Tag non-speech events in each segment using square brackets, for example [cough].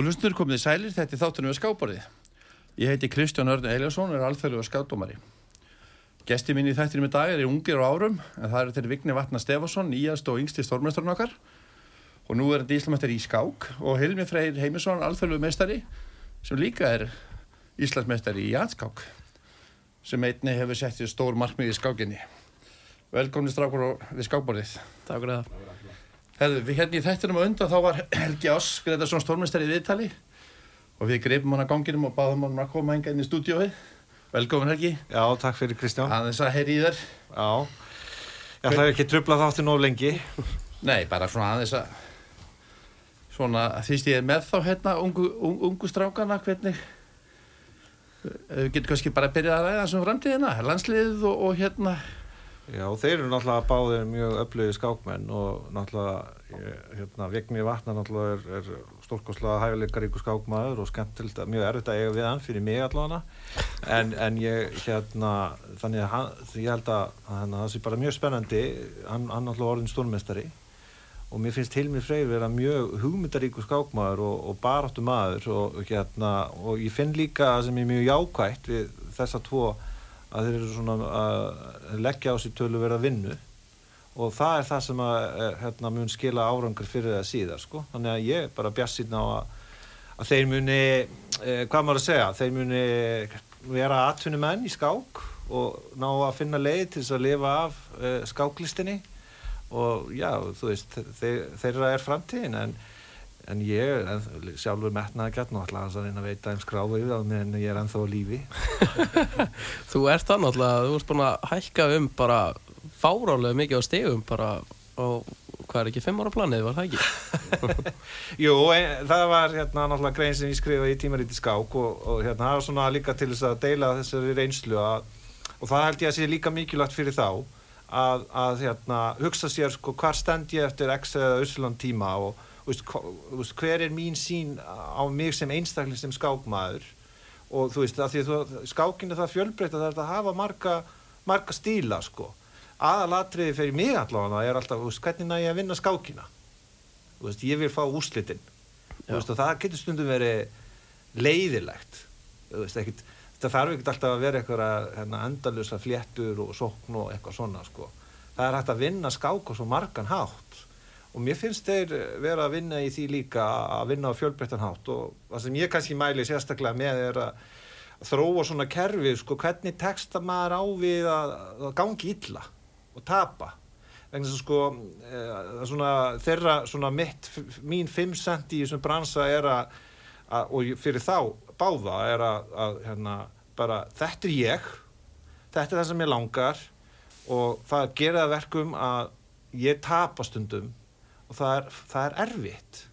Góð lustur komið sælir, þetta er þáttunum við skáborðið. Ég heiti Kristján Örn Eliasson og er alþjóðlega skátdómari. Gesti mín í þættinum í dag er ungir á árum, en það eru til Vigni Vatna Stefánsson, nýjast og yngsti stórmestarinn okkar. Og nú er þetta Íslamestari í skák og Hilmi Freyr Heimisson, alþjóðlega mestari, sem líka er Íslandsmestari í jætskák, sem einni hefur sett í stór markmið í skákinni. Velkomni strákur við skákborðið. Takk fyrir það. Herðu, við hérna í þættinum á undan þá var Helgi Ás, Gretarsson stórmestari í viðtali og við greipum hann að ganginum og báðum hann að koma enga inn í stúdióið. Velkomin Helgi, Já, takk fyrir Kristján. aðeins að heyri í þér. Já, ég ætlaði ekki að trubla þáttu nóg lengi. Nei, bara svona aðeins að, svona ég er með þá hérna ungu, ungu, ungu strákana, hvernig, Eh, við getum kannski bara að byrja að ræða þessum framtíðina, landsliðið og, og hérna, Já, þeir eru náttúrulega báðir mjög öflögi skákmenn og náttúrulega, hérna, Vigni Vatna náttúrulega er, er stórkoslega hæfileikaríku skákmaður og skemmtilt, mjög erfitt að eiga við hann fyrir mig allavega. En, en ég, hérna, þannig að hann, ég held að það sé bara mjög spennandi, hann, hann náttúrulega orðin stórmestari og mér finnst Hilmi Freyr vera mjög hugmyndaríku skákmaður og, og baráttu maður og, hérna, og ég finn líka sem er mjög jákvægt við þessa tvo að þeir eru svona að leggja á sér tölu verið að vinnu og það er það sem að hérna, mun skila árangur fyrir það síðar sko. þannig að ég bara bjast síðan á að, að þeir muni eh, hvað maður að segja, þeir muni vera atvinnumenn í skák og ná að finna leið til þess að lifa af eh, skáklistinni og já, þú veist þeir, þeirra er framtíðin en, en ég en, sjálfur metnaði gætn og alltaf að reyna að veita einn skráðu yfir það en ég er ennþá á lífi [laughs] Þú ert það náttúrulega, þú ert búin að hækka um bara fárálega mikið á stegum bara á, hvað er ekki, fimm ára planið, var það ekki? [laughs] Jú, en, það var hérna náttúrulega grein sem ég skrifaði í tímaríti skák og, og hérna það var svona líka til þess að deila þessari reynslu að, og það held ég að sé líka mikilvægt fyrir þá að, að hérna, hugsa sér sko hvar stend ég eftir X eða Ísland tíma og veist, veist, hver er mín sín á mig sem einstakling sem skákmaður? Og þú veist að því að skákinu það fjölbreyta það er að hafa marga, marga stíla sko. Aðalatriði fyrir mig allavega er alltaf veist, hvernig næ ég að vinna skákina? Veist, ég vil fá úslitin og það getur stundum verið leiðilegt. Ekkit, það þarf ekkert alltaf að vera eitthvað hérna, endalusa fléttur og sókn og eitthvað svona sko. það er hægt að vinna skák og svo margan hátt og mér finnst þeir vera að vinna í því líka að vinna á fjölbreyttan hátt. Og það sem ég kannski mæli sérstaklega með er að þróa svona kerfi sko, hvernig texta maður á við að, að gangi illa og tapa. Vegna að sko e, svona, þeirra svona mitt mín 5 cent í þessum bransa er að, að og fyrir þá báða er að, að hérna, bara þetta er ég þetta er það sem ég langar og það gera verkum að ég tapa stundum og það er, það er erfitt.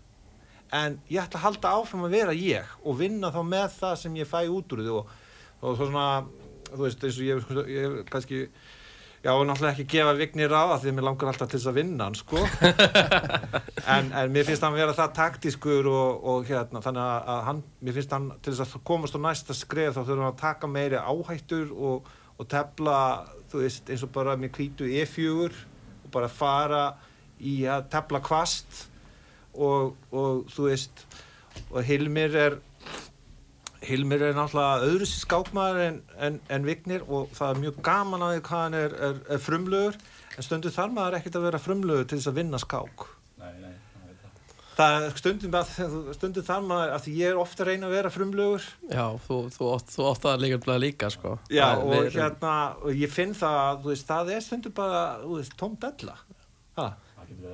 En ég ætla að halda áfram að vera ég og vinna þá með það sem ég fæ út úr því og, og svona þú veist eins og ég, ég kannski já og náttúrulega ekki gefa vignir á því að mér langar alltaf til þess að vinna hann sko. [laughs] En, en mér finnst hann að vera það taktískur og, og hérna þannig að hann, mér finnst hann til þess að komast á næsta skref þá þurfum við að taka meiri áhættur og, og tefla þú veist eins og bara með kvítu E4 og bara fara í að tefla kvast og, og þú veist og Hilmir er Hilmir er náttúrulega öðru sér skákmaður en, en, en Vignir og það er mjög gaman að því hvað hann er, er, er frumlugur en stundu þar maður ekkert að vera frumlugur til þess að vinna skák. Nei, nei, það. Er stundum, stundum þar maður að því ég er ofta reyna að vera frumlugur Já, þú, þú, þú að líka líka sko. Já, það, og við, hérna og ég finn það, þú veist, það er stundum bara, þú veist, tóm della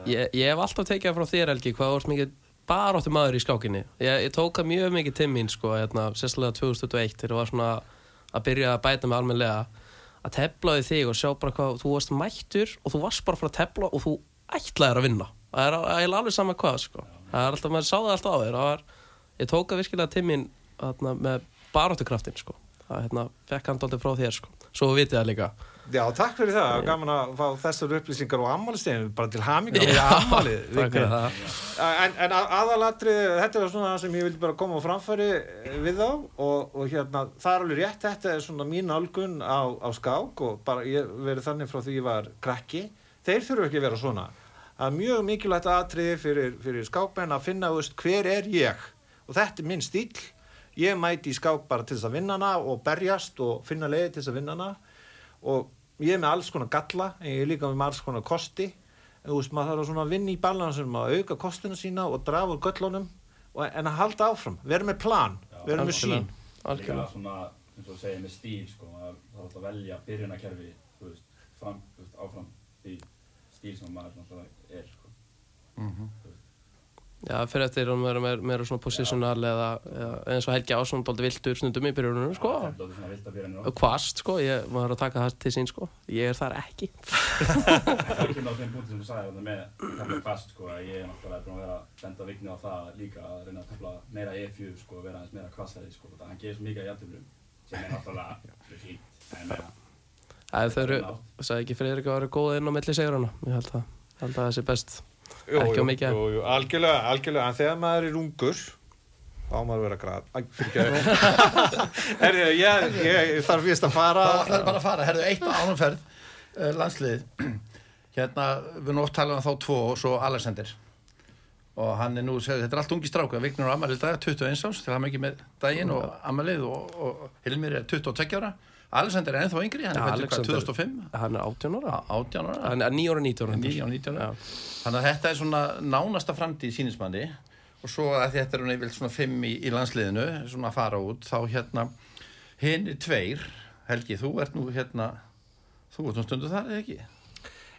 ég, ég hef alltaf tekið frá þér Helgi hvað vorst mikið baráttu maður í skákinni ég, ég tóka mjög mikið til mín sko, hérna, sérstaklega 2021 þegar þú var svona að byrja að bæta mig almenlega að tefla við þig og sjá bara hvað þú varst mættur og þú varst bara frá að tefla og þú ætlaðir að vinna það er, er alveg sama hvað sko. það er alltaf, maður sá það alltaf á þér var, ég tóka virkilega til mín hérna, með baráttukraftin sko. það hérna, fekk hann doldið frá þér sko. svo vitið það líka Já, takk fyrir það, yeah. gaman að fá þessar upplýsingar og ammaliðstegin, bara til haminga við ammalið [laughs] en, en aðalatrið, þetta er svona sem ég vil bara koma á framfæri við þá. Og, og hérna, það er alveg rétt þetta er svona mín algun á, á skák og bara ég verið þannig frá því ég var krakki, þeir þurfu ekki að vera svona. Það er mjög mikilvægt aðtrið fyrir, fyrir skákmenn að finna veist, hver er ég? Og þetta er minn stíl ég mæti í skák bara til þess að vinna hana og berjast og finna leiði til þess að vinna hana og ég er með alls konar galla en ég er líka með alls konar kosti. En þú veist maður þarf að svona vinna í balansum að auka kostina sína og drafa úr göllunum og, en að halda áfram, vera með plan. Vera með sín Líka svona, eins og segja með stíl sko, maður þarf að velja byrjunarkerfi, þú veist, fram, þú veist, áfram því stíl sem maður er, sko. Já, fyrir eftir að vera meira, meira svona positional eða, eða eins og Helgi Ásson bóldi vildur stundum í byrjunum, sko. Það er Og Kvast, sko, ég er að taka það til sín, sko. Ég er þar ekki. [laughs] Það kemur á þeim punkti sem þú sagði með tefla fast, sko, að ég er náttúrulega búin að vera að benda vikni á það líka að reyna að tefla meira E4, sko, að vera aðeins meira kvassari, sko, það hann gerir svo mikið að jættumlum sem er náttúrulega fínt, en Það þau eru, sagði ekki Freyrik að vera góð inn á milli segurana. Ég held að, held að það sé best. Jú, Ekki of mikið. jú, jú, algjörlega, algjörlega, en þegar maður er ungur þá á maður að vera grad Æ, fyrirgefðu. Herri, ég, ég, ég þarf fyrst að fara Það ætlaði bara að fara, herðu eitt á ánumferð uh, landsliðið. [clears throat] Hérna, við erum oft talað um þá tvo og svo Alexander. Og hann er nú, þetta er allt ungi stráku Vignur og Amalið dag, 21 árs til hann ekki með daginn og Amalið og, og Hilmir er 22 ára Alexander er ennþá yngri, hann er fættur hvað, Alexander- 2005 Hann er 18 ára. 18 ára Hann er 9 ára 19 ára. 9 og 19 ára þannig að þetta er svona nánasta framtíð sínismanni og svo að þetta er hún yfirlega svona fimm í, í landsliðinu svona að fara út þá hérna hinn er tveir Helgi, þú ert nú hérna þú ert nú stundu þar eða ekki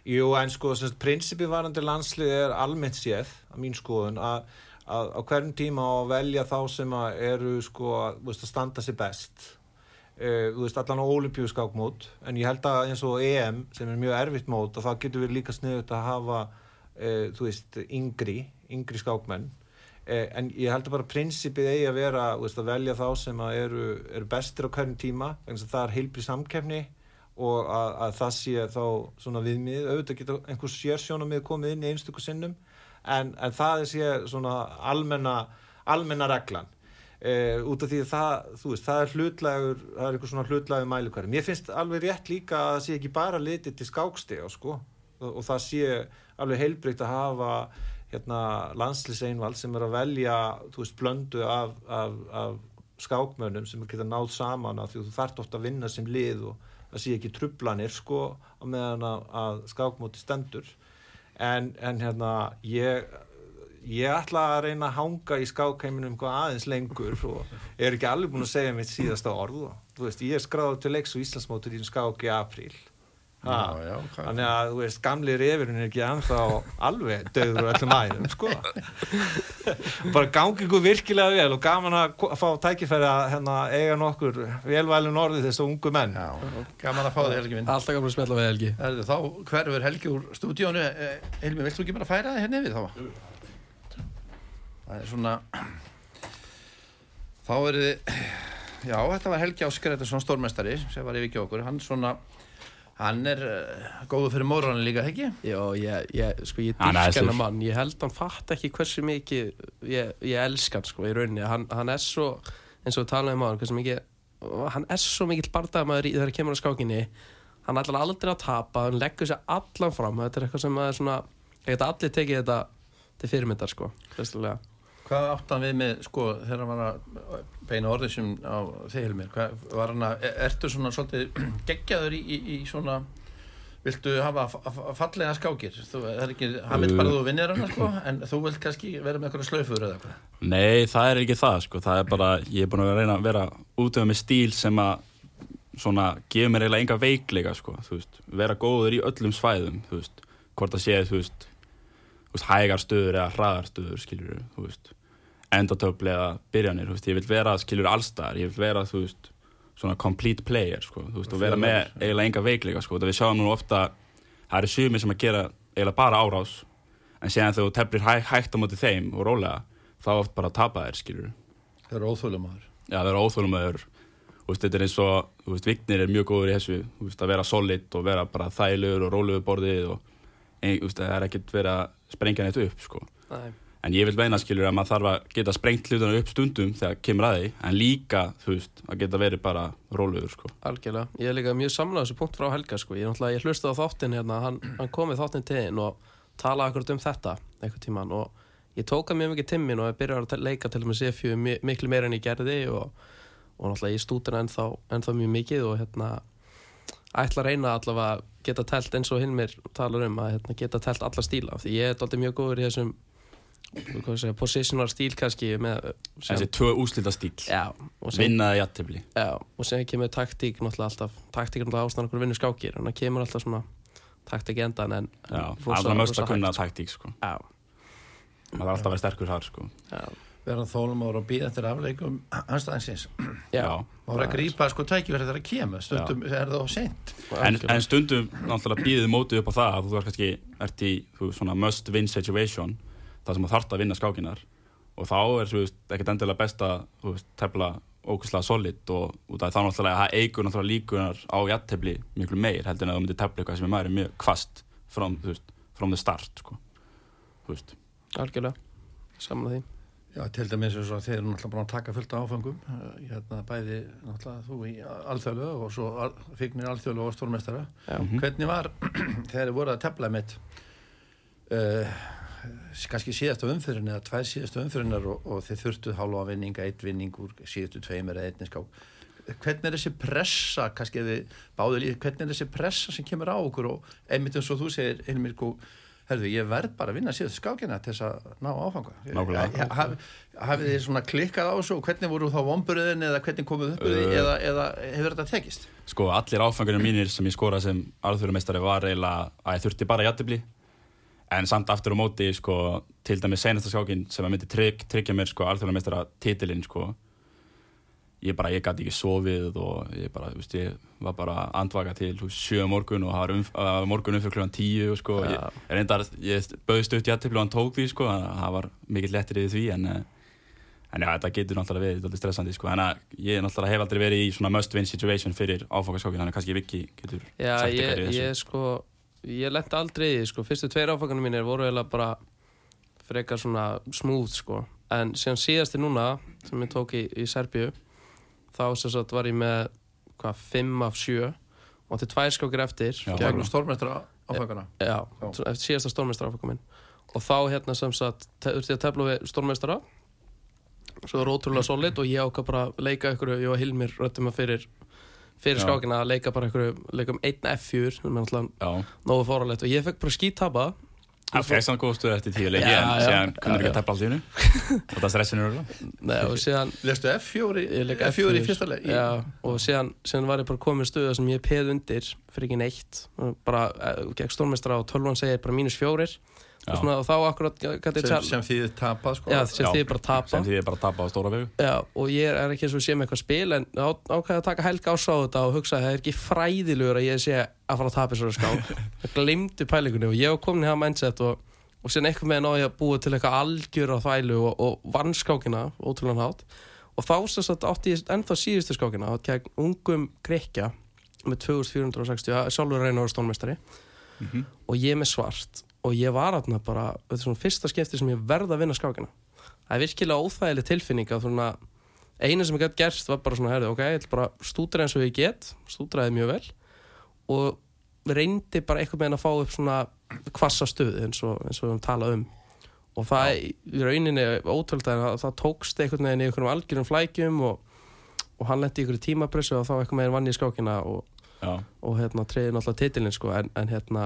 Jú, en sko, semst, prinsipið varandi landslið er almennt séð, að mín skoðun, að, að á hverjum tíma á að velja þá sem að eru, sko, að, að standa sér best. Uh, þú veist, allan á olimpíuskákmót, en ég held að eins og EM, sem er mjög erfitt mót, að það getur verið líka sniðut að hafa, uh, þú veist, yngri, yngri skákmenn. Uh, en ég held að bara prinsipið eigi að vera, veist, að velja þá sem eru, eru bestir á hverjum tíma, þess að það er heilbrið samkefni og að, að það sé þá svona viðmið, auðvitað geta einhver sérsjónamið komið inn í einstöku sinnum en, en það sé svona almenna, almenna reglan e, út af því að það, þú veist, það er hlutlægur, það er eitthvað svona hlutlægur mælikværi. Mér finnst alveg rétt líka að það sé ekki bara litið til skákstega, sko, og, og það sé alveg heilbreykt að hafa hérna landslýseinvald sem er að velja, þú veist, blöndu af, af, af skákmönnum sem geta náð saman af því að þú þarft ofta að vinna sem lið og það sé ekki trublanir sko meðan að, að skákmóti stendur en, en hérna ég ég ætla að reyna að hanga í skákheiminum eitthvað aðeins lengur og er ekki alveg búin að segja mitt síðasta orð og, þú veist, ég er skráður til leiks og Íslandsmótur í skák í apríl. Já, já, þannig að þú veist, gamli refurinn er ekki ennþá alveg döður og öllum æðum sko. [laughs] bara gangi ykkur virkilega vel og gaman að fá tækifæri að hérna, eiga nokkur velvælun orði þessu ungu menn. Já, gaman að fá þig Helgi minn. Alltaf gaman að smella við Helgi. Þá hverfur Helgi úr stúdíónu. Eh, Hilmi, vilt þú ekki bara færa það hérna yfir þá? Það er svona þá er þið já, þetta var Helgi er svona stórmestari sem var yfir ekki okkur. Hann svona hann er uh, góður fyrir móranin líka, ekki? Já, ég, ég, sko, ég Hann dýrk hennar mann, ég held hann fatt ekki hversu mikið, ég, ég elska hann, sko, í rauninni, hann, hann er svo, eins og við talaðum á hann, hversu mikið, hann er svo mikill bardagamaður í þegar það kemur á skákinni, hann ætlar aldrei að tapa, hann leggur sér allan fram, þetta er eitthvað sem er svona, ég geta allir tekið þetta til fyrirmyndar, sko, fyrstulega. Hvað átt hann við með, sko, þegar hann var að beina orðið sem á þig Hilmir, hvað var hann að, er- ertu svona svolítið [clears throat] geggjaður í, í, í svona, viltu hafa fallega skákir, þú, það er ekki, hann vil bara að þú vinnir hann, sko, en þú vilt kannski vera með eitthvað slöfur eða eitthvað. Nei, það er ekki það, sko. Það er bara, ég er búin að reyna að vera útöða með stíl sem að svona, gefur mér eiginlega enga veikleika, sko, þú veist, vera góður í öllum svæðum, þú veist, hvort það sé, þú veist, veist, hægar stöður eða hraðar stöður, skiljur, þú veist, endatöfli eða byrjanir, þú veist, ég vil vera, skiljur, allstar, ég vil vera, þú veist, svona complete player, sko, þú veist, og vera með eiginlega enga veikleika, sko, það við sjáum nú ofta, það eru sumir sem að gera eiginlega bara árás, en séðan þegar þú teflir hæ, hægt á móti þeim og rólega, þá oft bara tapa þér, skiljur, Það er óþúlum aður. Já, það er óþólum að öður Þetta er eins og, þú veist, Vignir er mjög góður í þessu þú veist, að vera solid og vera bara þægilegur og rólegur borðið og þú veist, það er ekkert verið að sprengja neitt upp, sko. En ég vil veina, skilur, að maður þarf að geta sprengt hlutana upp stundum þegar kemur að því, en líka, þú veist, að geta verið bara rólegur, sko. Algjörlega, ég er líka mjög samlað þessu punkt frá Helga sko, ég, ég hlusti á þáttin hérna, hann, hann kom við þáttin til þinn og talaði akkurat um þetta einhvern tíman og ég tók að mjög mikið timmin og ég byrjar að leika til og með C4 mi- miklu meira en ég gerði og, og náttúrulega ég stútur ennþá, ennþá mjög mikið og hérna ætla að reyna allavega að geta telt eins og Hilmir talar um að hérna, geta telt alla stíla því ég er alltaf mjög góður í þessum segja, positional stíl kannski með, Þessi tvö úslita stíl já, sem, Vinnaði jættibli og sem kemur taktík náttúrulega alltaf, taktík er náttúrulega ástæðan okkur vinnur skákir en það kemur alltaf svona taktík endan en, en allra rosa að kunna taktík sko. Maður þarf alltaf að vera sterkur þar sko. Já, vera þólumóður og býða eftir afleikum anstæðinsins já, og vera að grípa sko tækifæri þegar það kemur. Stundum er það á seint. En, en stundum náttúrulega býðið mótið upp á það að þú er kannski ert í þú, svona must win situation það sem þú þarft að vinna skákinar og þá er þú veist, ekkert endilega best að þú veist, tefla ókvæslega solid og út af þá náttúrulega það eigur náttúrulega líkunar á jattefli miklu meir heldur en að þú myndir tefla eitthvað sem er maður mjög kvast from, þú veist, from the start sko. þú veist. Algjörlega. Saman að því Já, til dæmis eins og þeir eru náttúrulega búin að taka fullt áfangum eh, hérna bæði náttúrulega þú í alþjóðlega og svo al, fignir alþjóðlega og stórmestara já, Mhm. hvernig var [clears throat] þið voru að tefla mitt? Uh, kannski síðasta umfyrin eða tvær síðasta umfyrinar og, og þið þurftuð hálfa vinninga, eitt vinning úr síðustu tveimur eða einnig skák. Hvernig er þessi pressa kannski þið báðu líð, hvernig er þessi pressa sem kemur á okkur? Og einmitt eins og þú segir Hilmir, sko, herðu, ég verð bara að vinna síðustu skákina til þess að ná áfanga Nákvæmlega. Haf, hafið þið svona klikkað á og hvernig voru þá vomburðin eða hvernig komuð upp uh, eða, eeða hefur þetta tekist? Sko, allir áfangunum mínir sem ég skora sem alþjóðumeistari var eiginlega að ég þurfti bara jættibli en samt aftur á móti, sko, til dæmis senasta skákin sem að myndi trygg, tryggja mér, sko, alþjóðumeistara titilinn, sko ég bara, ég gæti ekki sofið og ég bara, þú veist, ég var bara andvaka til sjö morgun og það var um, uh, morgun umfyrir klukkan tíu, sko Já. ég, reyndar, ég bauðst upp jættibli og hann tók því, sko, þannig að það var mikill lettir yfir því, en eh, En já, þetta getur náttúrulega verið þetta stressandi, sko. Þannig að ég náttúrulega hef aldrei verið í svona must-win situation fyrir áfangaskókin, þannig að kannski Viki getur já sagt ég, eitthvað í þessu. ég sko ég lendi aldrei í því sko fyrstu tveir áfangarnir mínir voru eiginlega bara frekar svona smooth sko en síðan síðasti núna sem ég tók í, í Serbíu þá sem sagt var ég með hvað, 5 af 7 og til tvær skákir eftir bara- stórmestara áfangana Já, Já. eftir síðasta stórmeistar áfangar minn. Og þá hérna sem sagt ég að tefla við stórmeistara. Svo er ótrúlega solid og ég ákvað bara að leika ykkur, ég og Hilmir röttum að fyrir fyrir skákina að leika bara ykkur leika um einn F4 sem er Já, nógu fóralegt og ég fekk bara skítapa það fekk samt góð stöð eftir tíu leiki, en síðan kunnur ekki að tepla allt í hennu [laughs] og það stressinu eru Nei, og síðan Lestu F4 í, ég leik F4 í fyrsta leik? já, og síðan, síðan var ég bara komið stöða sem ég peð undir fyrir ekki neitt. Og bara uh, gegn stórmeistra og tölvan segir bara mínus fjórir og, svona, og þá akkurat sem, tjál sem þýðir tapað sko. Já, sem Já. þið bara tapa. Sem því ég bara tapa á stóra vegu. Já, og ég er ekki eins og sé með eitthvað spil en á, ákveði að taka helga ás á þetta og hugsa að það er ekki fræðilegur að ég sé að fara að tapa þessari skák. [laughs] Það glimti pælingunni og ég í það mindset og, og síðan eitthvað með náði að búa til eitthvað algjör á þvælu og, og vann skákina ótrúlega hátt. Og þá sem sagt átti ég ennþá síðustu skákina gegn ungum grekja með 2460, ja, sjálfur reyna ára stónmestari Mhm. og ég með svart og ég var aðna bara, þetta er svona fyrsta skipti sem ég verða að vinna skákina. Það er virkilega óþægileg tilfinning að svona eina sem ég gætt gerst var bara svona herri, ok, ég ætla bara stúdra eins og ég get stúdraði mjög vel og reyndi bara eitthvað með að fá upp svona kvassa stöð eins og, eins og við höfum talað um. Og það í rauninni ótrúld að það tókst einhvern veginn í einhverjum algjörum flækjum og, og hann lendi í einhverju tímapressu og þá eitthvað með vann í skákina og, Já, og hérna treyði náttúrulega titilinn sko en, en hérna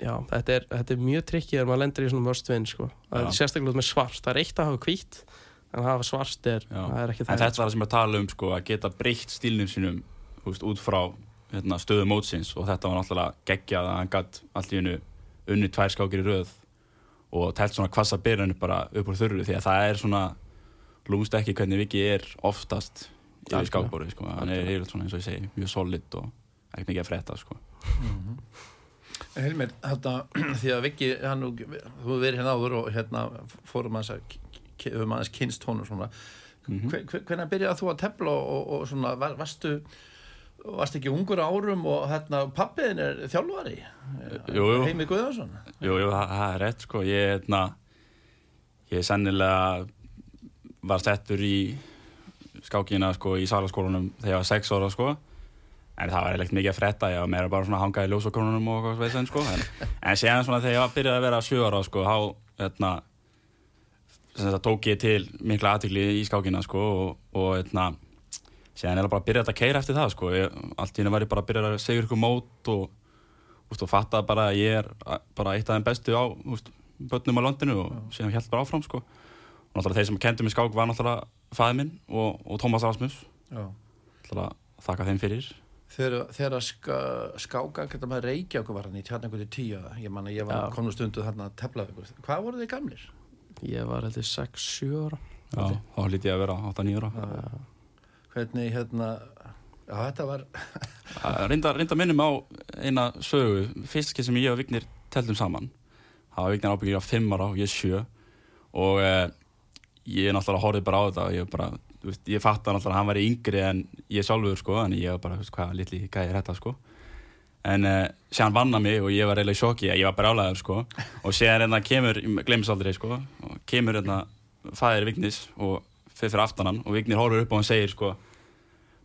já, þetta er, þetta er mjög trikkið þegar maður lendir í svona win sko. Það er sérstaklega út með svart, það er eitt að hafa hvít en að hafa svart er, er ekki En það þetta var það sem ég er að tala um, sko, að geta breytt stílnum sínum þú veist, út frá hérna, stöðu mótsins. Og þetta var náttúrulega geggjað að hann gatt allt í hennu unni tvær skákir í röð og telt svona hvassa byrjanu bara upp úr þurru því að það er svona lúmst ekki hvernig Viki er oftast yfir skákbóri, sko, hann er eins og ég segi, mjög solid og ekkert mikið að frétta, sko. Helmir, þetta, [clears throat] því að Viki hann, þú verið hérna áður og hérna fórum aðeins að höfum aðeins kynst honum svona. Mhm. Hve- hve- hvenær byrjaði þú að tefla og, og, og svona, var, varstu varst ekki ungur árum og hérna pappiðin er þjálfari. Heimi Guðjónsson? Jú, jú, það er rétt sko, ég, hérna, ég sennilega var settur í skákina sko í salaskólanum þegar ég var sex ára sko, en það var ekkert mikið að fretta, ég var meira bara svona að hanga í ljósakrónunum og hvað sveitsen sko, en, en séðan svona þegar ég var byrjaði að vera sjö ára sko, þá, hérna, sem þetta tók ég til mikla aðtikli í skákina sko og, og hérna síðan er það bara að byrja að keira eftir það sko. Ég, allt í henni var ég bara að byrja að segja ykkur mót og, úst, og fatta bara að ég er bara eitt af þeim bestu á úst, börnum á landinu og síðan held bara áfram sko. Og náttúrulega þeir sem kendu mig skák var náttúrulega fæði minn og, og Tómas Rasmus. Þakka þeim fyrir Þegar, þegar ska, skáka geta maður Reykjavík var hann í tjarningu til tíu ég man að ég var Já. komnu stundu þarna að tefla. Hvað voru þið gamlir? Ég var heldur 6-7 ára Já, þá hlíti ég að vera 8-9 ára Hvernig hérna Já, þetta var reynda, reynda minnum á eina sögu fyrst sem ég og Vignir teldum saman það var Vignir ábyggir á 5 ára og ég 7 og uh, ég náttúrulega horfið bara á þetta og ég bara, veist, ég fatt að náttúrulega hann væri yngri en ég sjálfur sko, en ég var bara, veist, hvað litli gæði þetta sko. En uh, séðan vann hann mig og ég var reyna í sjokki, ég var bara álæður sko. Og séðan hérna kemur, glemis aldrei sko og kemur hérna fæðir Vignis og fyrir fyrir aftan hann og Vignir horfur upp og hann segir sko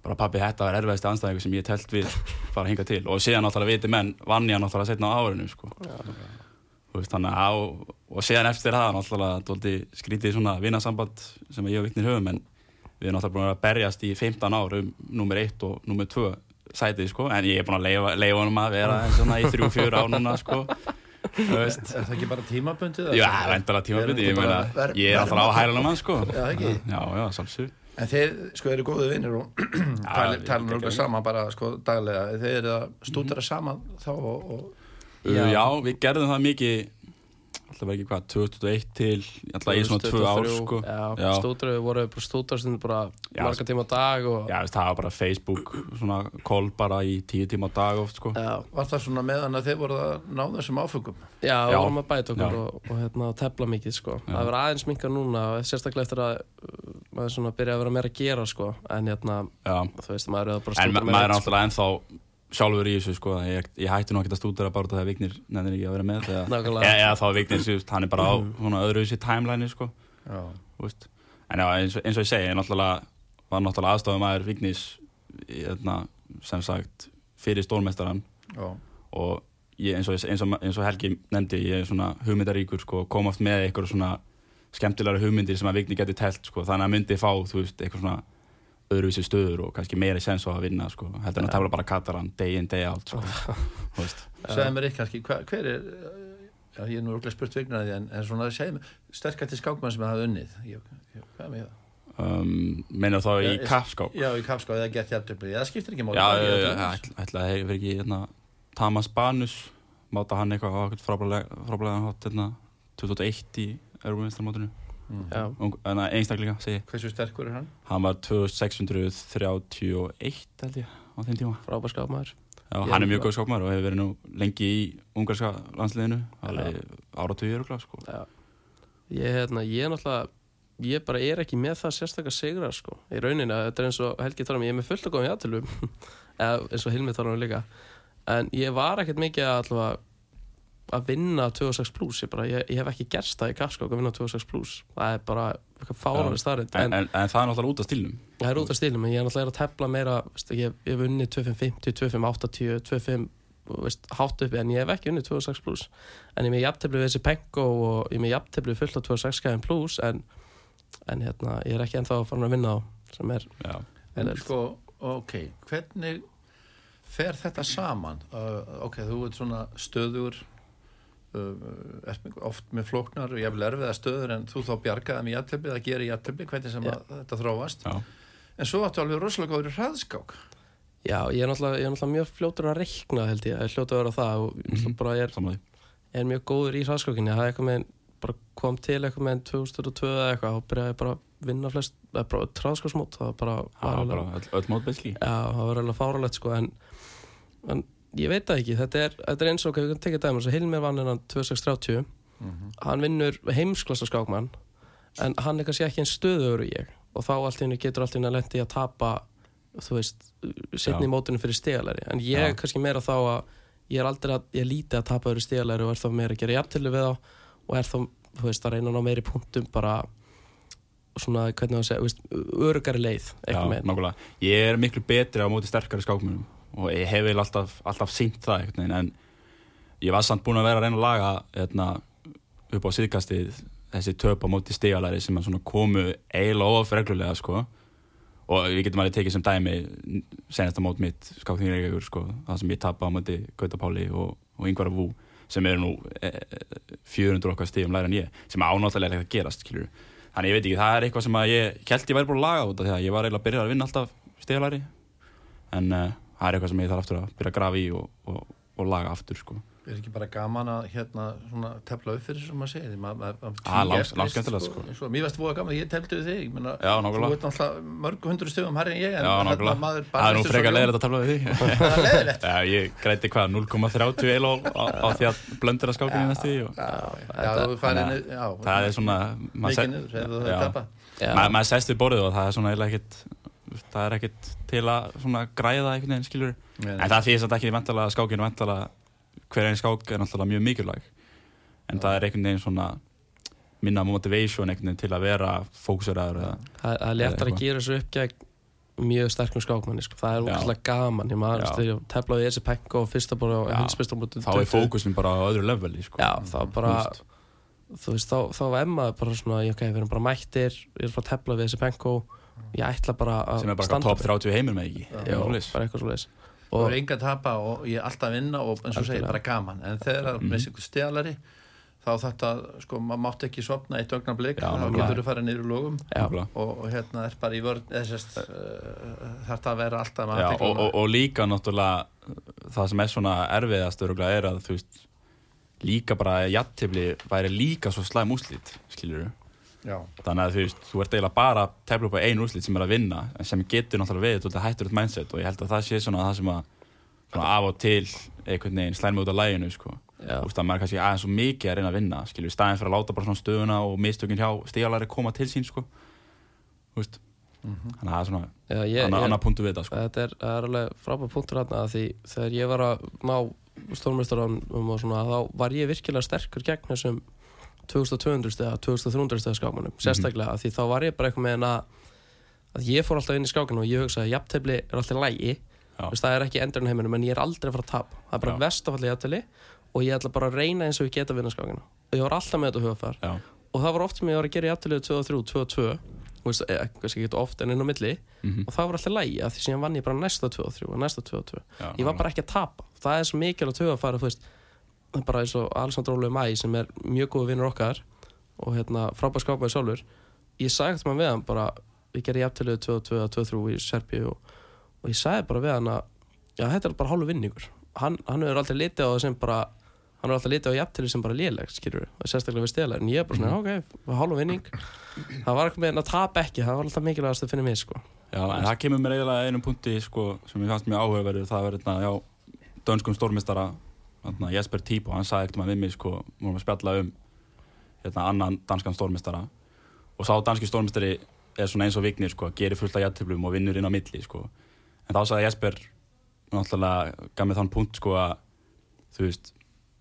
bara pappi þetta var erfiðasti anstæðingur sem ég telt við bara hinga til. Og síðan náttúrulega viti menn vann ég náttúrulega setna á árinu sko. Þú veist, að og, og síðan eftir það náttúrulega skrítið svona vinasamband sem ég og Vignir höfum en við erum náttúrulega búin að að berjast í 15 ár um nummer 1 og nummer 2 sætið sko. En ég er búin að leifa, leifa honum að vera svona í 3-4 ár núna sko. [laughs] Þú veist. Er það ekki bara tímabundið? Já, vendalega tímabili, ég meina, ég er alltaf á hælunum hann sko. Já, ekki? Já, já, sálsug En þeir, sko, eru góðu vinnir og [clears throat] tala nú geggjað. saman bara, sko, daglega. Þeir eru að stúdara saman þá og, já, við gerðum það mikið alltaf var ekki hvað, 2001 til alltaf í svona tvö ár 2023, sko. Já, stúdröðu voru bara stúdröðu bara Já, marga tíma á dag og Já, veist, það var bara Facebook svona call bara í tíu tíma á dag oft sko. Já, var það svona meðan að þeir voru að ná þessum áfengum. Já, við vorum að bæta okkur og, og hérna, tefla mikið sko. Já. það verður aðeins minka núna sérstaklega eftir að maður svona byrja að vera meira að gera sko. en hérna, Já, þú veist, maður er bara en stúdra ma maður er náttúrulega ennþá sjálfur í þessu sko ég, ég hætti nú ekkert að stúdera bara því að Vignir nefnir ekki að vera með eða, þá Vignir, hann er bara á svona öðru þessi timeline sko. En já, eins, og- eins og ég segi, ég náttúrulega var náttúrulega aðstofum aður Vignis hérna, sem sagt fyrir stórmestaran Já. og ég, eins, og, eins, og, eins og Helgi nefndi, ég er svona hugmyndaríkur sko, kom oft með eitthvað svona skemmtilega hugmyndir sem að Vigni geti telt sko, þannig að myndi fá, þú veist, eitthvað svona öðruvísi stöður og kannski meira sens á að vinna sko, heldur en að tefla bara kataran day in, day out sko, [laughs] Segðu mér eitt kannski, hva, hver er, já, ég er nú örgulega spurt vignar að því, en, en svona, segðu mér, sterkasti skákmann sem það hafði unnið. Ég, ég, hvað er með það? um, meina þá í Já, kappskák Já, í kapskáð, eða gert hjartöfli, það skiptir ekki máli. Já, það ég ekki öllum. ætla að hefur ekki hérna, Thomas Banus máta hann eitthvað frábælega hátt hérna, 2001 í Európa-minstarmótinu Já, einstaklega, segi Hversu sterkur er hann? Hann var 2631 held ég á þeim tíma frábær Ég- hann er mjög góð skákmaður og hefur verið nú lengi í ungarska landsliðinu áratugir og sko. Já. Ég, hérna, ég er náttúrulega ég bara er ekki með það sérstaklega sigra sko. í rauninni, þetta er eins og Helgi tala um ég er með fullt að í aðtölum [laughs] eða eins og Hilmi tala um líka en ég var ekkert mikið að allavega að vinna 26 plus. Ég, bara, ég, ég hef ekki gerst það í kapskák að vinna 26 plus. Það er bara eitthvað fáralega starrið en, en, en það er náttúrulega út af stílnum. Það er út af stílum, en ég er náttúrulega að tefla meira veist, ég, ég hef unnið 2550, 2580 25 veist, hátt uppi en ég hef ekki unnið 26 plus. En ég er með jafntefli við þessi pengo og ég er með jafntefli fullt af 26 skæðin plus en, en hérna, ég er ekki ennþá farin að vinna á sem er Vel. sko, ok, hvernig fer þetta saman? Uh, ok, þú ert svona stöður, oft með flóknar og ég vil erfiða stöður en þú þá bjargaði með jættöfli, það gerir jættöfli, hvernig sem Já. að þetta þróast. já, En svo áttu alveg rosalega góður hraðskák. Já, ég er náttúrulega, ég er náttúrulega mjög fljótur að reikna held ég, ég er fljótur að vera það og mm Mhm. bara er, samlaði er mjög góður í hraðskákinni það er eitthvað með, bara kom til eitthvað með 2002 eða eitthvað og byrjaði bara að vinna flest, eða bara hraðskáksmót það var bara, Það var bara öll, öll mótbelski Ég veit það ekki þetta er, þetta er eins og, við kannum tekja dæmi svo Hilmir vann hennan 2630 hann vinnur heimsklassa skákmann en hann er kannski ekki einn stöður ég. Og þá allt henni getur allt henni að lendi að tapa þú veist, setni mótinu fyrir stegalari en ég er kannski meira þá að ég er aldrei að, ég lítið að tapa fyrir stegalari og er þá meira að gera jafntölu við þá. Og er þá, þú veist, að reyna að ná meiri punktum bara svona, hvernig það veist, örugari leið Já, Ég er miklu betri á móti sterkari skákmunum og ég hef eiginlega alltaf, alltaf sínt það veginn en ég var samt búinn að vera að reyna að laga hérna, upp á síðkastið þessi töp á móti stigalari sem komu eiginlega of reglulega sko og við getum alveg tekið sem dæmi senasta mót mitt skákþingir Reykjavíkur sko það sem ég tapa á móti Gauta Páli og, og Yngvar Vú sem eru nú e, e, 400 okkar stíðum læra en ég sem ánáttúrulega er ekkert að gerast skilur. þannig ég veit ekki, það er eitthvað sem ég held ég væri búin að laga út af því að ég var eiginlega að byrja að vinna alltaf stigalæri en uh, það er eitthvað sem ég þarf aftur að byrja að grafa í og, og, og laga aftur sko Er ekki bara gaman að hérna svona tefla upp fyrir sem maður segir ma, ma, ma, Ah, langs- langskemmtilegt, sko. sko. Mér veist búið gaman að ég teldi við þig ég meina, Já. Þú ert náttúrulega mörg hundru stöðum herri en ég en Já, hérna, maður það er nú frekar ljón. leiðilegt að tala við því [laughs] Það er leiðilegt Já, ég græti hvað, 0,30 eilo á, á því að blöndur að skákinu næstu því þú það er svona Mikið niður, þú hefur tapað Já. Ma, maður sest við borðið og það er svona eiginlega til að svona græða einhvern veginn skilur Nei, nei. en það því samt ekki vantalega skákinu vantalega hver einn skák er náttúrulega mjög mikilvæg en það er einhvern veginn svona minna motivation einhvern veginn til að vera fókuseraður eða Það eitthvað. að gera þessu upp gegn mjög sterkum skákmanni sko. það er úrslega gaman ég maður þegar teflaði þessi penko og fyrsta bóra og Já. hinsbesta bóra þá er fókusin bara á öðru leveli sko. Já, þá bara Þú veist. þá, þá var Emma bara svona ok, við erum bara mættir, ég er frá að tefla við þessi penko ég ætla bara að sem er bara standa top mig. 30 heimur með ekki? Já, bara eitthvað svo leiðis Þú og er enga að tapa og ég er alltaf að vinna og eins og segir bara gaman. En þegar það er einhver stjálari þá þetta, sko, maður mátti ekki sopna eitt ögnar blik, þá getur þú farið niður í Nákvæmlega. og, og hérna er bara í þessast uh, þarf að vera alltaf með Já, og, og, og líka náttúrulega það sem er svona erfiðast er að þú veist líka bara jattifli væri líka svo slæm úslit skilur Já, þannig að þú veist, þú ert eiginlega bara að tefla upp á einu úslit sem er að vinna en sem getur náttúrulega við þetta hættur eitt mindset og ég held að það sé svona það sem að svona af og til einhvern veginn slæmi út af læginu sko. þú veist að maður er kannski aðeins svo mikið að reyna að vinna skilur, í staðin fyrir að láta bara svona stöðuna og mistökin hjá stígalari koma til sín sko. þú veist þannig að það er svona já ég, annar ég, annar punktu við þetta sko. þetta er, það er alveg frábæð punktur hérna að því þegar ég var að ná stórmeistaranum og svona þá var ég virkilega sterkur gegn þessum 2200 steða, 2300 steða skámanum sérstaklega að því þá var ég bara eitthvað með að að ég fór alltaf inn í skákinu og ég hugsaði að jafntefli er alltaf lægi Já. Veist, það er ekki endurinn heiminum en ég er aldrei að fara að tapa. Það er bara vestafalli jafntefli og ég ætla bara að reyna eins og ég geta að vinna skákinu og ég var alltaf með þetta hugafar og það var oft sem ég var að gera jafntefli 2-3, 2-2 Þú veist, eh, kannski ekki oft en inn á milli. Mhm. og það var alltaf lægi að því síðan vann ég bara næsta 2-3 og næsta 2-2 Já, ég var bara ekki að tapa. Það er svo mikilvægt hugafar þú veist bara eins og Alessandr Ólu Mæ sem er mjög góð vinnur okkar og hérna frábær skápaði sjálfur ég sagði eftir maður við hann bara við gerum jafntöluðu 2-2 2-3 í Serbíu og, og ég sagði bara við hann að já þetta er bara hálfu vinningur. Hann, hann hefur alltaf litið á það sem bara hann hefur alltaf litið á jafntölu sem bara léleg skilur og sérstaklega við stela en ég er bara svona ok, hálfu vinning. Það var ekki með að tapa ekki það var alltaf mikilvægast að finna mig sko. Já, en það kemur mér eiginlega einum punkti sko, sem ég fannst mjög áhugaverður það var hérna, já, dönskum stórmistara hérna, Jesper Tíbo, hann sagði ekkert með mig sko, múlum að spjalla um hérna, annan danskan stórmistara og sá danski stórmistari er svona eins og vignir sko, gerir fullt af jættiflum og vinnur inn á milli sko. en þá sagði Jesper náttúrulega gaf mér þann punkt sko að þú veist,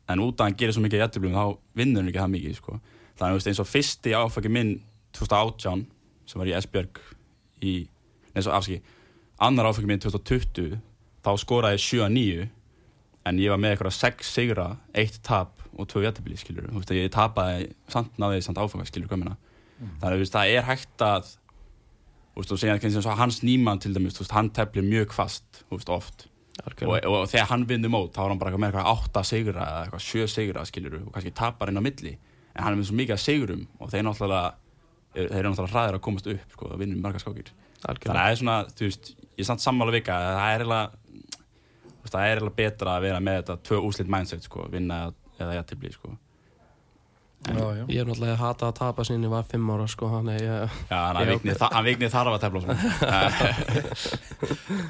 en út að hann gerir svo mikið jættiflum þá vinnur hann ekki það mikið sko. þannig veist, eins og fyrsti áfæki minn 2018 sem var í Esbjörg í neins og afski annar áfengi minn 2020 þá skoraði ég 7-9 en ég var með eitthvað 6 sigra 1 tap og 2 jættibili skilur þú veist að ég tapaði samt náði samt áfengi skilur gömina þannig að það er hægt að þú veist þú segja eins og hans nýmann til dæmis veist hann teflir mjög kvast veist oft. Og, og, og þegar hann vinnur mót þá er hann bara með eitthvað 8 sigra eða eitthvað 7 sigra skilur og kannski tapar inn á milli. En hann er með svo mikið að sigrum og þeir náttúrulega þeir eru náttúrulega hraðir að komast upp sko, að vinna marga skákir þannig að það er svona, þú veist, ég er samt sammála vika að það er eiginlega það er eiginlega betra að vera með þetta tvö úslit mindset, sko, vinna eða jættibli, sko. Já, já. ég er náttúrulega að hata að tapa sinni var 5 ára sko þannig ég, Já, hann viknið þarf að tefla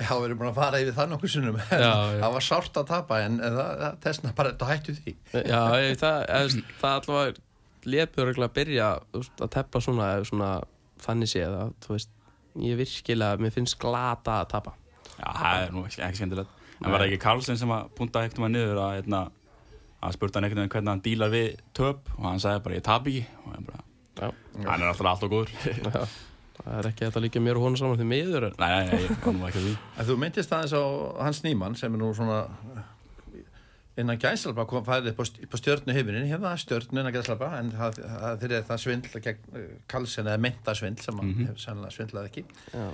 Já, við erum búin að fara yfir það nokkur sinnum. Það var sárt að tapa en, það, testna bara þetta hættu því. Já, ég, það, eð, það allavega lefur að byrja að tepla svona, svona þannig séð að þú veist ég virkilega, mér finnst glata að tapa. Já, það er nú ekki, ekki skemmtilegt En var það ekki Karlsson sem að punta ekkert um að niður að, hérna, að spurta hann einhvern veginn hvernig hann dílar við töp? Og hann sagði bara, ég tap ekki. Og hann bara, Já. hann er alltaf alltaf góður. [laughs] Það er ekki þetta líka mér og honum saman því miður en Nei, nei, nei, ég var ekki að því En þú myndist aðeins á Hans Nýmann sem er nú svona innan gæsalba kom færið upp á, st- upp á stjörnu heiminin hérna, stjörnu innan gæsalba en það, það fyrir það svindla gegn uh, Karlsson eða menta svindl sem hann Mhm. hefur sannlega svindlað ekki. Já.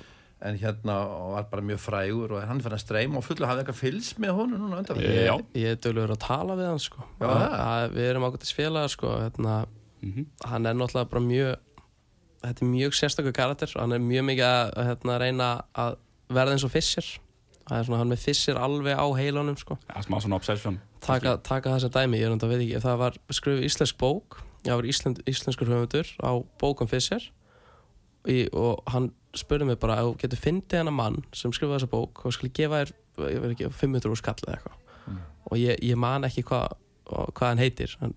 En hérna var bara mjög frægur og hann fann að streyma og fullu hafði eitthvað fylgst með honum núna undan Ég-. Ég, er dölur að tala við hann sko. Já, Að- það. að Við erum ákveðtis félagar sko. hérna, Mhm. hann er náttúrulega bara mjög þetta er mjög sérstakur karakter hann er mjög mikið að hérna, reyna að verða eins og er svona hann með Fischer alveg á heilunum sko. Já, smá svona obsession taka, taka þessa dæmi, ég er að veit ekki það var skrifið íslensk bók það var íslenskur höfundur á bókum Fischer í, og hann spurði mig bara ef þú getur fyndið hennar mann sem skrifaði þessa bók og skulle gefa þér ég veit ekki, 500 úr skall eða eitthvað. Og ég, ég man ekki hvað hvað hann heitir en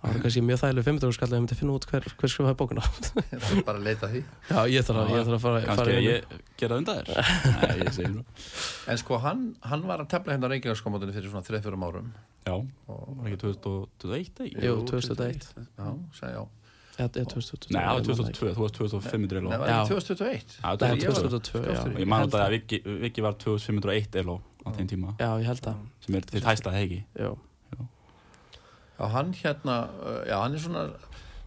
það var kannski mjög þægileg 500 úr skall ef ég myndi finna út hver, hver skrifaði bókuna það er bara að leita að því. Já, ég þarf að, ég þarf að fara, Kannski fara að ég gera undan þér. [laughs] Nei, ég segi nú. En sko hann, hann var að tefla hérna á Reykjavíkskómótinu fyrir svona 3-4 árum. Já, var ekki 2021 eða? Jú, 2001. já, sagði já Er 2022 Nei, það var ég man það ekki. 2002, þú varst 2500 Nei, eló var Já. ekki 2021 Já, Nei, Ég var- 2002, já. Ég man þetta að Viki, Viki var 2501 eló á þeim tíma. Já, ég held það sem er þitt hæsta hegi Já, Já, hann hérna, uh, já, hann er svona,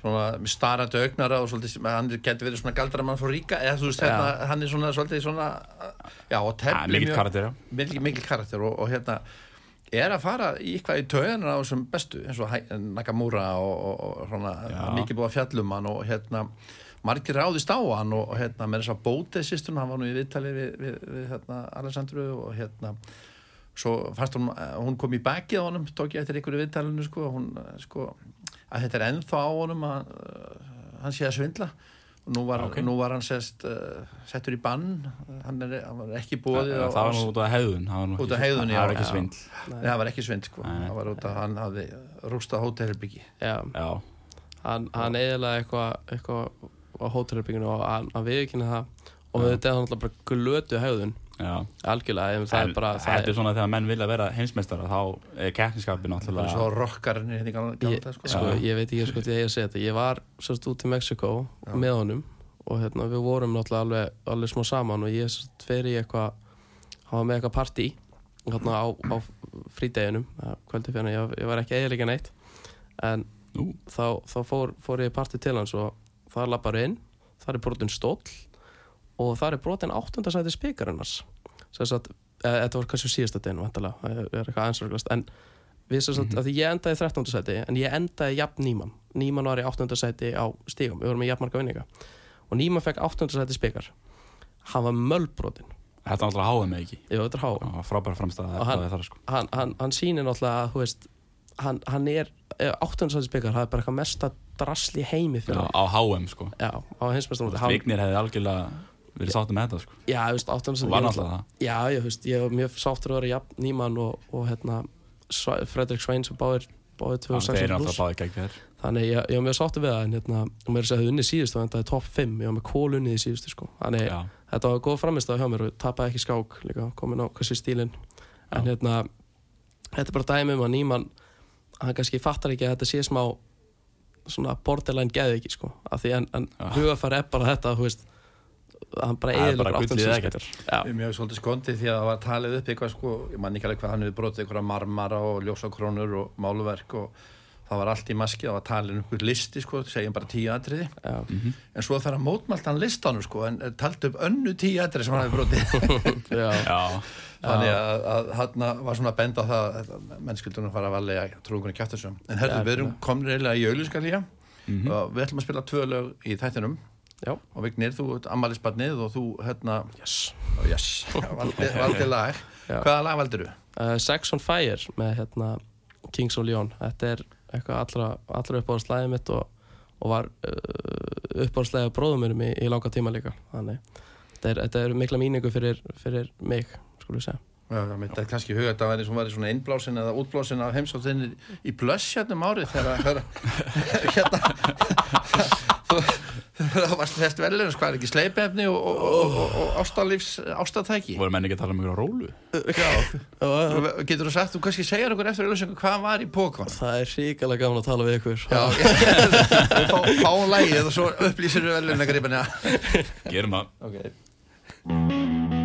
svona með starrandi augnara og svolítið, hann getur verið svona galdramann frá ríka, eða þú veist, hérna, hann er svona, svolítið svona, uh, já, og Það mikil, mikil karakter og, og hérna, er að fara í eitthvað í tauganar á þessum bestu, eins og Nakamura og, og, og mikið búið að fjallum hann og hérna, margir ráðist á hann og, og hérna, með þess að bótið sýstum, hann var nú í viðtali við, við, við hérna, Alessandru og hérna, svo fannst hún, hún kom í bakið á honum tók ég eftir í viðtalinu sko, hún, eh, sko, að þetta er ennþá á honum að uh, hann sé að svindla nú var, Ok. nú var hann sest, uh, settur í bann. Hann, er, hann var ekki búið Það það var nú út af hefðun það var nú Út ekki- af hegðun, já. Var ekki svindl. Nei, það var ekki svind sko. Hann hafði rústað hótelherbyggi hann, hann eðilega eitthvað eitthva á hótelherbygginu og hann, hann viðkynna það. Og þetta er hann alltaf bara glötu höfðun já algjörlega, það En er bara Þetta það er svona þegar menn vilja vera heimsmeistara þá er keppniskapin var svo náttúrulega rockarinn hérna ég, sko. sko, ég veit ekki sko því að ég að segja þetta. Ég var sérst út í Mexiko Já. með honum og hérna, við vorum náttúrulega alveg, alveg smá saman og ég sérst fer í eitthvað hann var með eitthvað partí hérna á, á frídeginum kvöldi fyrir ég, ég var ekki eiginlega neitt. En Nú. þá, þá fór, fór ég í partí til hans og það lappar inn. Það er brotin stóll og það er brotin áttundasæti sagt, e, þetta var kannski síðasta deginu en við sem sagt, að því ég endaði í 13. sæti en ég endaði jafn Nýman Nýman var í 8. sæti á stígum við vorum með jafn marga vinninga. Og Nýman fekk 8. sæti spikar. Hann var mölbrotin. Þetta er náttúrulega háðum með ekki? Veit þetta er há Það var frábæra framstæða Og hann- sko. hann, hann, hann sýnir náttúrulega að veist, hann, hann er 8. sæti spikar, það er bara eitthvað mesta drasli í heimi Já, á HM sko. Já, á hinsmestamóti hann, Vignir hefði algjörlega verið sáttum með þetta sko já, þú veist, 8. Og sæti var náttúrulega það Já, ég, þú veist, ég var mjög sáttur að vera jafn Nýman og, og hérna Sva- Fredrik Svein sem báðir báðir Já, Þeir 2006 eru pluss. náttúrulega báði gegn þér þannig ég, ég var mjög sáttur við það en hérna, og mér er að segja að unni síðustu en það er topp 5, ég var með kól unnið í síðustu sko. þannig Já, þetta var góð framist hjá mér og ég tapaði ekki skák líka, komin á hversi stílinn en Já. hérna þetta er bara dæmi um að Nýman hann kannski fattar ekki að þetta sé smá svona borderline geði ekki sko. af því en, en hugafæri er bara þetta þú veist, hann bara eðilegur bara gullið síðustu ekkert. Ég er mjög svolítið skondið því að það var talið upp eitthvað sko, ég man ekki alveg hvað hann hefur brotið eitthvað marmara og ljósakrónur og máluverk og það var allt í maski, það var talið um einhver listi sko, segjum bara tíu atriði. Já. en svo þarf að mótmælt hann listanum sko, en taldi upp önnu tíu atriði sem hann hefur brotið. [laughs] Já. já, þannig að, að hann var svona að benda á það að mennskildunum fara að valega trúkunni kjáttasum en herðu, við erum komin reyðilega í auðlískalíja Mhm. og við ætlum að spila tvö lög í þættinum Já. og Vignir, þú ert ammælisbarnið og þú hérna, Yes. oh, yes, [laughs] valdi, [laughs] valdi lag Já. hvaða lag valdir þú? uh, Sex on Fire með hérna, Kings of Leon þetta er eitthvað allra, allra uppáðslæðið mitt og, og var uh, uppáðslæðið bróðum mér í, í langa tíma líka þannig þetta er, þetta er mikla míningu fyrir, fyrir mig skulum við segja Já, það er kannski huga að það væri, svona innblásin eða útblásin af heimsóttinni í blöss hérna um árið þegar [laughs] hérna það varst fest velur hvað er ekki sleipefni og, og, og, og, ástalífs ástatæki voru menn ekki að tala um ykkur á rólu? Já, getur þú sagt, þú kannski segjar okkur eftir auðlýsingu hvað var í pókvann það er ríkilega gaman að tala við ykkur. Já, við fá, fáum lægið og svo upplýsir við velun að gripina Gerum það. Ok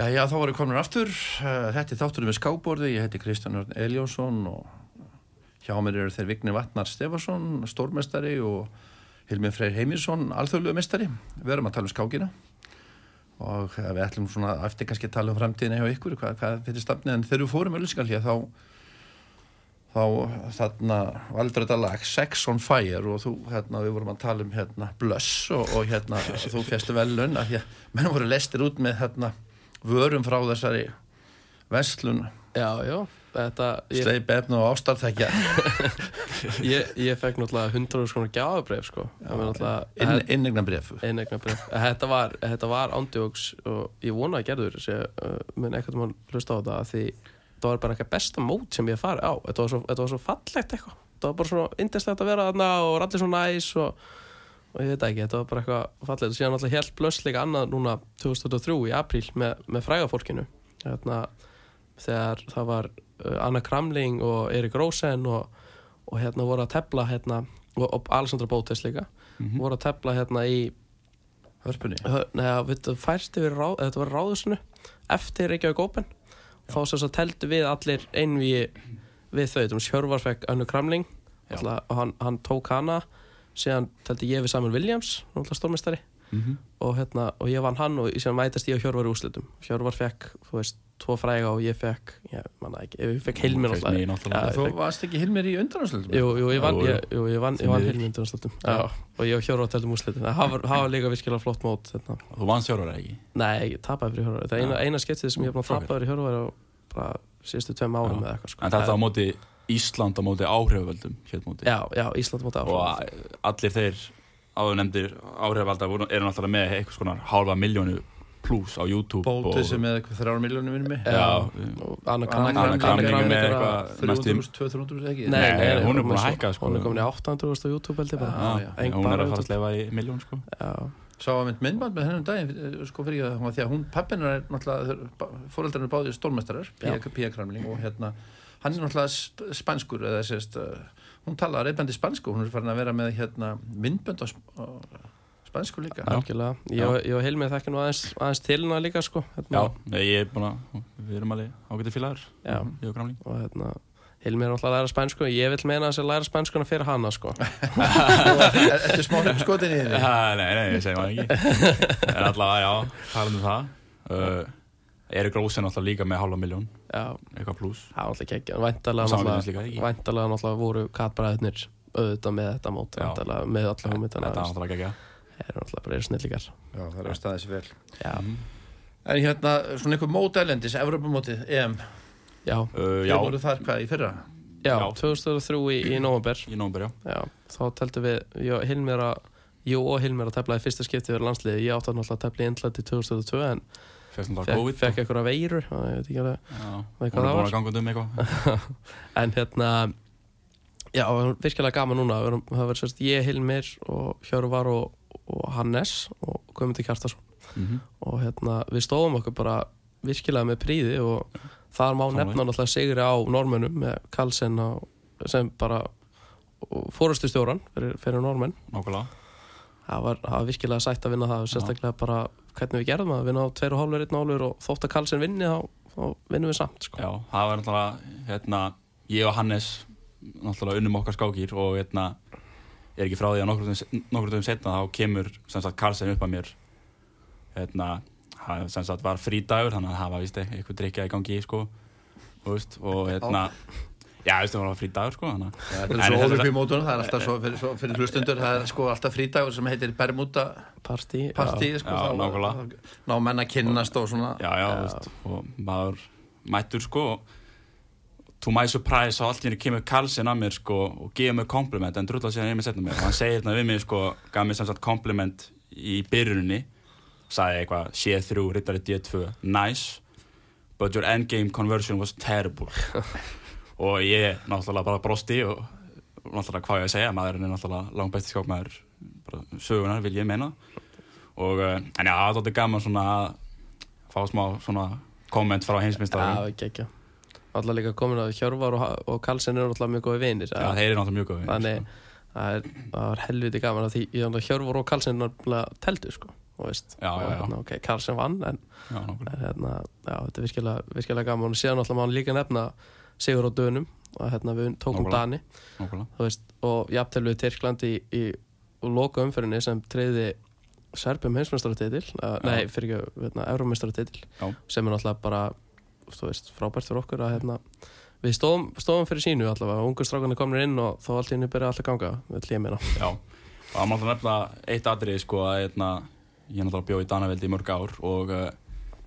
Já, já, þá voru komin aftur. Uh, Þetta er þátturinn við skáborði. Ég heiti Kristján Örn Eljónsson og hjá mér eru þeir Vignir Vatnar Stefansson, stórmestari og Hilmir Freyr Heimisson, alþjóðlugu mestari. Við erum að tala um skákina og uh, við ætlum svona eftir kannski að tala um framtíðina hjá ykkur, hvað, hvað fyrir stafni, en þegar við fórum ölluskal hér þá þá þarna valdur þetta lag Sex on Fire og þú, hérna, við vorum að tala um hérna Blöss og, og hérna þú fjastu velun að því að menn voru lestir út með hérna vörum frá þessari vestlun sleip efna og ástarþekja. [laughs] Ég, ég fekk náttúrulega 100 skona gjafabref sko. Inn, innegna bref Þetta var, var ándjóks og ég vona að gerður þessi uh, mun ekkert mann hlusta á þetta því það var bara eitthvað besta mót sem ég farið á. Þetta var svo, þetta var svo fallegt eitthvað. Það var bara svona indislegt að vera þarna og allir svo næs og, og ég veit ekki þetta var bara eitthvað fallegt. Og síðan alltaf helt blöss líka annað núna 2003 í apríl með, með frægafólkinu. Hérna, þegar það var uh, Anna Kramling og Erik Rósen og, og hérna voru að tepla hérna, og, og Alessandra Bótes líka voru að tepla hérna í hörpunni. Neða, við færst yfir ráð, þetta var ráðusinu eftir Reykjavík Open. Þá sem þess að teldu við allir einví við þau, þú veist, Hjörvar fekk Önnu Kramling. Alltaf, og hann, hann tók hana síðan teldi ég við Samuel Williams náttúrulega stórmestari Mhm. og, hérna, og ég vann hann og síðan mætast ég og Hjörvar í úslitum Hjörvar fekk, þú veist, tvo fræga og ég fekk, ég manna ekki, ég fekk Hilmir náttúrulega. Ég þú varst ekki Hilmir í undanáslutum Jú, jú, ég vann, ég, jú, ég vann, ég vann. Hilmir undanúrslitum og ég og Hjörvar úslitum það var, það var líka virkilega flott mót hérna. Þú vannst Hjörvar ekki? Nei, ég tapaði fyrir Hjörvar. Það er eina, eina sketsið sem ég hef búin að Frábært. tapa fyrir Hjörvar bara síðustu tveim árum eða eitthvað sko. En þetta á móti Ísland á móti áhrifavöldum móti. Já, já, Ísland móti Og áfram. allir þeir áður nefndir áhrifavaldar voru- eru náttúrulega með eitthvað svona hálfa miljónu pluss á YouTube bótið sem er eitthvað þrjára mig Já, Og Anna Anna með Kramling eitthvað næstum 300.000, 200.000 ekki Nei, Nei, hún er búin með að hækka, sko. Hún er komin í 800.000 á YouTube held ég bara Já, já. Eng hún er að á fara að slefa í miljón sko. Já, Sá að mynd myndband með hennum daginn eh, sko fyrir ég að því að hún, pappinar er náttúrulega er stórmestarar Já. Pía, Pía Kramling og hérna hann er náttúrulega sp- spanskur eða sérst, uh, hún talar reyndbandi spansku hún er farin að vera með hérna myndband á, sp á spansku líka. Algjörlega. Ég og- ég og Hilmi þekki nú aðeins, aðeins til hana líka sko Já, hérna, nei, ég er búin að við erum alveg ágætið félagar. Já. ég og Gramling. Og hérna Hilmi er náttúrulega að læra spænsku ég vil meina að þessi læra spænskuna fyrir hana sko. [laughs] Þetta er smá skotin í Ja, nei, nei, ég segi maður ekki. En allavega, já, talað um það uh, Erik Rósen alltaf líka með halva miljón Já, eitthvað pluss það var alltaf kekkja Væntalega náttúrulega voru katbræðinir auðvitað með þetta mót með alla Þetta hugmyndana Það er náttúrulega bara snillíkar Já, það er að staðið sér vel. Já, En hérna, svona einhver mót elendis, Evropamótið, EM. Já, uh, Já, voru þar hvað í fyrra? já, Já. 2003 í, í november í nómber, já. Já, þá teltum við ég og Hilmir að Jú og Hilmir að tefla í fyrsta skipti fyrir landsliði Ég átti náttúrulega að tefla í innlætti 2002 en Náttúrulega fekk, COVID. fekk eitthvað veiru og ég veit ekki alveg hún er búin að ganga um eitthvað. [laughs] En hérna Já, virkilega gaman núna. Það var sérst ég, Hilmir og Hjörvar og, og Hannes og Guðmundur Kjartason Mhm. og hérna við stóðum okkur bara virkilega með príði og þar má Sammála. nefna náttúrulega sigri á normönum með Karlsson sem bara fórustu stjóran fyrir, fyrir Nákvæmlega. Það var, það var virkilega sætt að vinna það sérstaklega bara hvernig við gerðum það að vinna á 2,5 1 hálfur og þótt að Karlsson vinni þá, þá vinnum við samt sko. Já, það var náttúrulega hérna, ég og Hannes náttúrulega unnum okkar skákir og hérna er ekki frá því að nokkur dögum- nokkur dögum setna þá kemur sem sagt Karlsson upp að mér hérna það sem sagt var frídagur þannig að það var eitthvað drikja í gangi sko þú veist, og hérna já, þú veist, það var frídagur sko þannig að Þetta En er svo þetta- óluppi mótunum, það er alltaf svo fyrir, svo fyrir hlustundur, það er sko alltaf frídagur sem heitir Bermuda partí, partí, sko, Já, þá- nákvæmlega. ná menn að kynnast og svona. Já, já, þú veist, og maður mættur sko to my surprise og allt í henni kemur Karlsson að mér sko og gefur mér kompliment en drullar síðan ég með. Setna mér og hann segir hérna við mig sko gaf mér sem sagt kompliment í byrjuninni sagði eitthvað C3, rittari D2 nice but your endgame conversion was terrible [laughs] og ég náttúrulega bara brosti og náttúrulega hvað ég að segja maðurinn er náttúrulega langt besti skákmaður bara sögunar vil ég meina. Og uh, en já, það er gaman svona að fá smá svona komment frá Já, heimsmyndstarinn ekki ekki Alltaf líka komin að Hjörvar og, og Karlsson eru alltaf mjög góði vinir Já, þeir eru náttúrulega mjög góði Þannig það, er, það var helviti gaman að því Hjörvar og Karlsson náttúrulega teldu sko þú veist, Já, og já, já. hérna, ok, Carlsen vann en, Já, en hérna, já, þetta er virkilega, virkilega gaman. Og síðan alltaf má hann líka nefna Sigur á dönum og hérna við tókum Nákvæmlega. Dani nákvæmlega. þú veist, og jafnvel við Tyrkland í, í loka umferðinni sem treyði Serbum heimsmeistaratitil nei, fyrir ekki, hérna, Euromeistaratitil Já. sem er náttúrulega bara veist, frábært fyrir okkur að hérna, við stóðum, stóðum fyrir sínu allavega, ungu strákarnir komnir inn og þá allt í henni byrja allt að ganga, við tlýjum hérna Já, og það má alltaf nefna eitt atrið sko að hérna, ég náttúrulega bjó í Danaveldi í mörg ár og uh,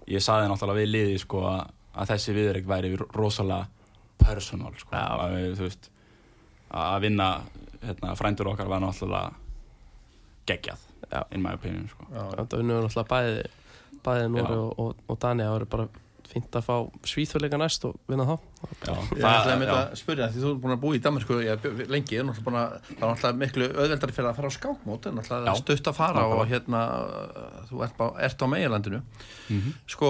ég saði náttúrulega við liði sko að, þessi viðreik væri rosalega personal sko Já. að við, þú veist að vinna hérna, frændur okkar var náttúrulega geggjað Já. in my opinion sko unnum við náttúrulega bæði bæði Nóri Já. og, og, og Dani það verður bara fínt að fá svíþurleika næst og vinna þá Já, Ég ætlaði með já, að spyrja því þú er búin að búa í Danmarku lengi, er það er náttúrulega miklu auðveldari fyrir að fara á skákmót en náttúrulega Já. stutt að fara Nákvæmlega. og hérna þú ert á, ert á meilandinu Mhm. sko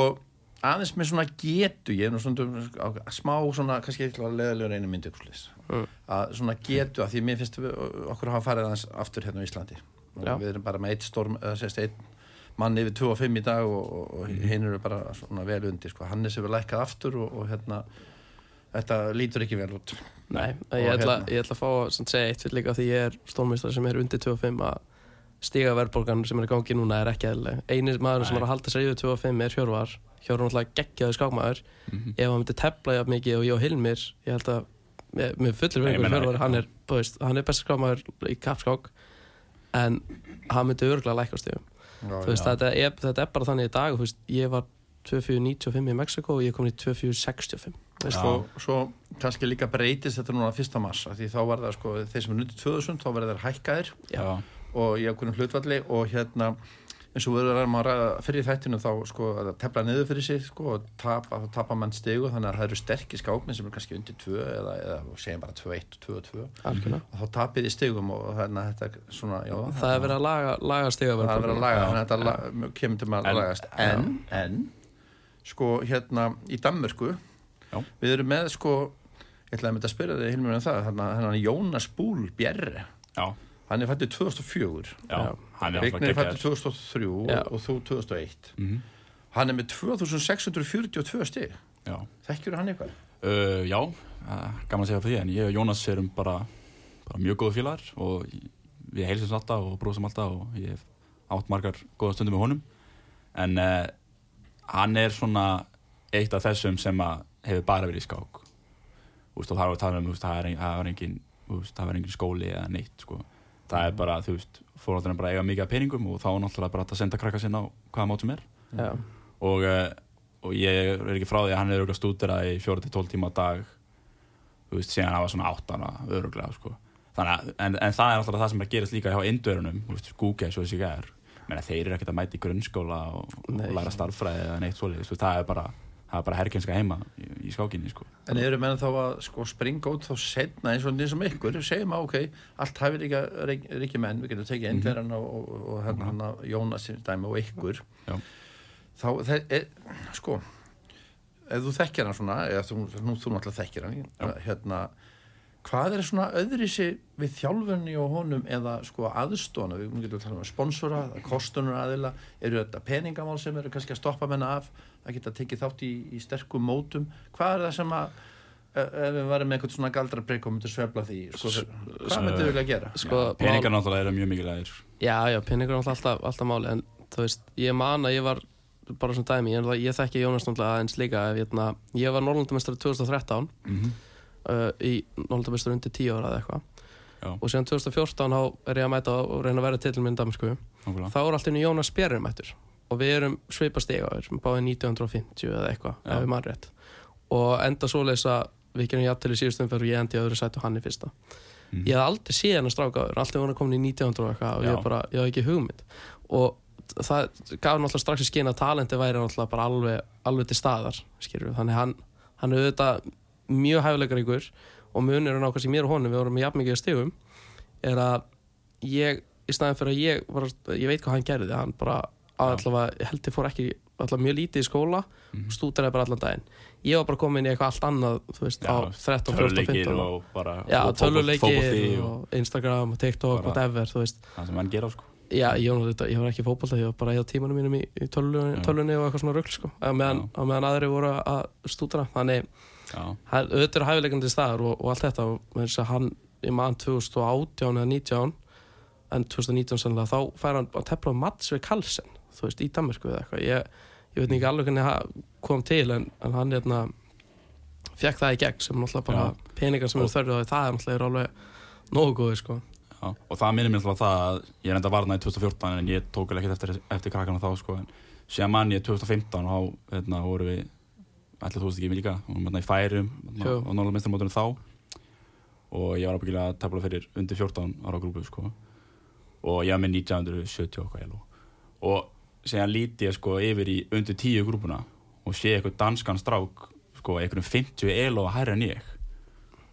aðeins með svona getu ég er nú svona smá svona kannski eitthvað leðilegur einu uppslis Mm. að svona getu að því mér finnst við, okkur hafa farið aðeins aftur hérna á Íslandi og Já. við erum bara með eitt storm eða sérst eitt mann yfir 2 og 5 í dag og, og, og hinn eru bara svona vel undir sko. Hannes hefur lækkað aftur og, og hérna þetta lítur ekki vel út Nei, Og ég ætla, hérna. ég ætla að fá að segja eitt fyrir líka því ég er stórmeistari sem er undir 25 að stiga verðbólgan sem er í gangi núna er ekki eðlileg. Einu maður sem er að halda sér yfir 25 er Hjörvar. Hjörvar er náttúrulega geggjaði skákmaður. Mhm. Ef hann myndi tepla jafn mikið og ég og Hilmir, ég held að með, með fullir meina- Hjörvar, hann er, er besti skákmaður í kapskák en hann myndi örgulega. Þú veist, þetta er, þetta er bara þannig í dag, þú veist, ég var 2495 í Mexiko og ég er komin í 2465. Veist, Já. og svo kannski líka breytist þetta núna fyrsta mars af því þá var það sko, þeir sem er undir 2000 þá verður þeir hækkaðir Já, og í ákveðnum hlutvalli og hérna eins og við erum að ræða fyrir þættinu þá sko að tefla niður fyrir sig sko og tapa, þá tapa mann stigu þannig að það eru sterkir skákminn sem eru kannski undir 2 eða, eða segjum bara 2-1 og 2-2 algjörlega. og þá tapir þið stigum og þannig að þetta er svona, já, Það er verið að laga, laga stiga það er verið að laga, þannig að þetta la, kemur til maður að En- lagast. en, en, sko hérna í Danmörku Já. við erum með sko ég ætlaði að mynda að spyrja þig Hilmur um það þannig að Jónas Búl Bjerre. Já, hann er fættið 2004 já, Já. hann er Vignir er fættið geggjær 2003 Já. og þú 2001 Mhm. hann er með 2642 stig þekkjur hann eitthvað? uh, já uh, gaman að segja fyrir því en ég og Jónas erum bara, bara mjög góðu félagar og við heilsum alltaf og bróðsum alltaf og ég hef átt margar góða stundum með honum en uh, hann er svona eitt af þessum sem að hefur bara verið í skák Úst, og það var að tala um úst, það, er, ein- það var engin úst, það var engin skóli eða neitt sko. Það er bara, þú veist, fórhaldurinn bara að eiga mikið af peningum og þá er náttúrulega bara að senda krakka sinna á hvaða mót sem er. Já. og, uh, og ég er ekki frá því að hann er öruglega stúderað í 4-12 tíma á dag þú veist, síðan hann var svona 8 ára öruglega, sko. Að- en, en það er alltaf það sem er að gerast líka hjá indverunum, þú veist, Google og þessi er Menna, þeir eru ekkert að mæta í grunnskóla og, og læra starffræði eða neitt veist, það er bara bara herkenska heima í, í skákinni, sko En eru menn þá að sko, springa út þá setna eins og og ykkur? Segjum að ok, allt hafi líka ríki menn, við getum tekið einverjan og, og, og hérna hann að Jónas í dæmi og ykkur. Já. þá, það er, sko ef þú þekkir hann svona eða þú, nú þú náttúrulega þekkir hann hérna, hvað er svona öðrisi við þjálfunni og honum eða sko aðstóna, við getum að tala um sponsora, kostunar aðila eru þetta peningamál sem eru kannski að stoppa menna af að geta tekið þátt í, í sterkum mótum, hvað er það sem að ef ef við varum með eitthvað svona galdrabreyk og myndum svefla því sko, hvað myndum við vilja gera? Sko, peningar náttúrulega eru mjög mikilvægir Já, já, peningur er náttúrulega alltaf, alltaf máli en þú veist, ég man að ég var bara svona dæmi, ég, ég þekki Jónas náttúrulega aðeins líka ef hérna, ég var Norrlandamestari 2013 mm -hmm. Uh, í Norrlandamestari undir 10 ára eða eitthvað. Og síðan 2014 þá er ég að mæta og reyna að vera til minn damisku þá er allt inn í Jónas Bjerri mættur. Og við erum svipa stiga við erum báðið 1950 eða eitthvað og enda svoleiðis að við gerum jafn til í síðustum fyrir ég endi öðru sætt og hann í fyrsta. Mhm. ég hafði aldrei séð hann að stráka áður. Alltaf voru komin í 1900 og eitthvað og ég bara, ég hafði ekki hugmynd. Og það gaf náttúrulega strax í skinn að talenti væri náttúrulega bara alveg, alveg til staðar skilur þannig hann, hann auðvitað mjög hæfileikaríkur og munurinn á hvað sem mér og honum, við vorum með jafn mikið stigum er að ég í staðin fyrir að ég var, ég veit hvað hann gerði hann bara, allavega, ég held ég fór ekki allavega mjög lítið í skóla Mhm. stúderaði bara allan daginn ég var bara komin í eitthvað allt annað þú veist, á 13, 14, 15 og bara Já, töluleikir og og Instagram og TikTok og whatever, þú veist það sem hann gera, sko Já, ég þetta, ég var ekki fótbolta, ég var bara eða tímanum mínum í, í tölvunni, Já. tölvunni og eitthvað svona rugl sko. á, meðan, Já. á meðan aðri voru að stúdra þannig, Já, auðvitað er hæfileikandi staðar og, og allt þetta og hann, ég man 2018 eða 19 en 2019 sannlega, þá fær hann að tefla Mats við Karlsen, þú veist, í Danmarku eða eitthvað, ég, ég veit ekki alveg hvernig það kom til en, en hann hérna fekk það í gegn sem náttúrulega bara Já. peningar sem eru þörfið á því, það er náttúrulega er alveg nógu góði sko. já, og það minnir mér alltaf það að ég er enda varna í 2014 en ég tók ekkert eftir, eftir krakkana þá sko, en síðan mann ég 2015 og þá hérna, voru við allir þú veist ekki við líka, við vorum hérna í færum hérna, Jú. á Norðurmestarmótunum þá. Og ég var ábyggilega að tefla fyrir undir 14 ára grúpu sko. Og ég var með 1970 og eitthvað elo. og síðan líti ég sko yfir í undir 10 grúpuna og sé eitthvað danskan strák sko einhverjum 50 elo að hærra en ég.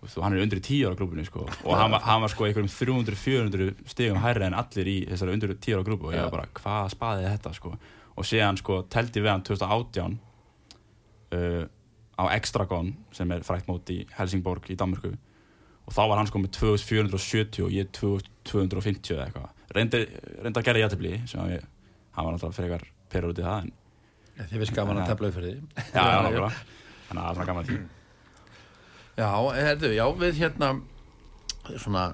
Og hann er undir í 10 ára grúpunni sko. Og hann hann var sko einhverjum 300-400 stigum hærra en allir í þessari undir 10 ára grúpu. Og ég var bara hvað spaði þetta sko? Og síðan sko teldi við hann 2018 uh, á Extragon sem er frækt mót í Helsingborg í Danmörku. Og þá var hann sko með 2470 og ég 2250 eða eitthvað. Reyndi, reyndi að gera sem að ég, hann var náttúrulega frekar perur út í það en Þið finnst gaman að tefla upp fyrir því. [laughs] já, já, nákvæmlega. Þannig að það er svona gaman tí Já, herðu, já, við hérna svona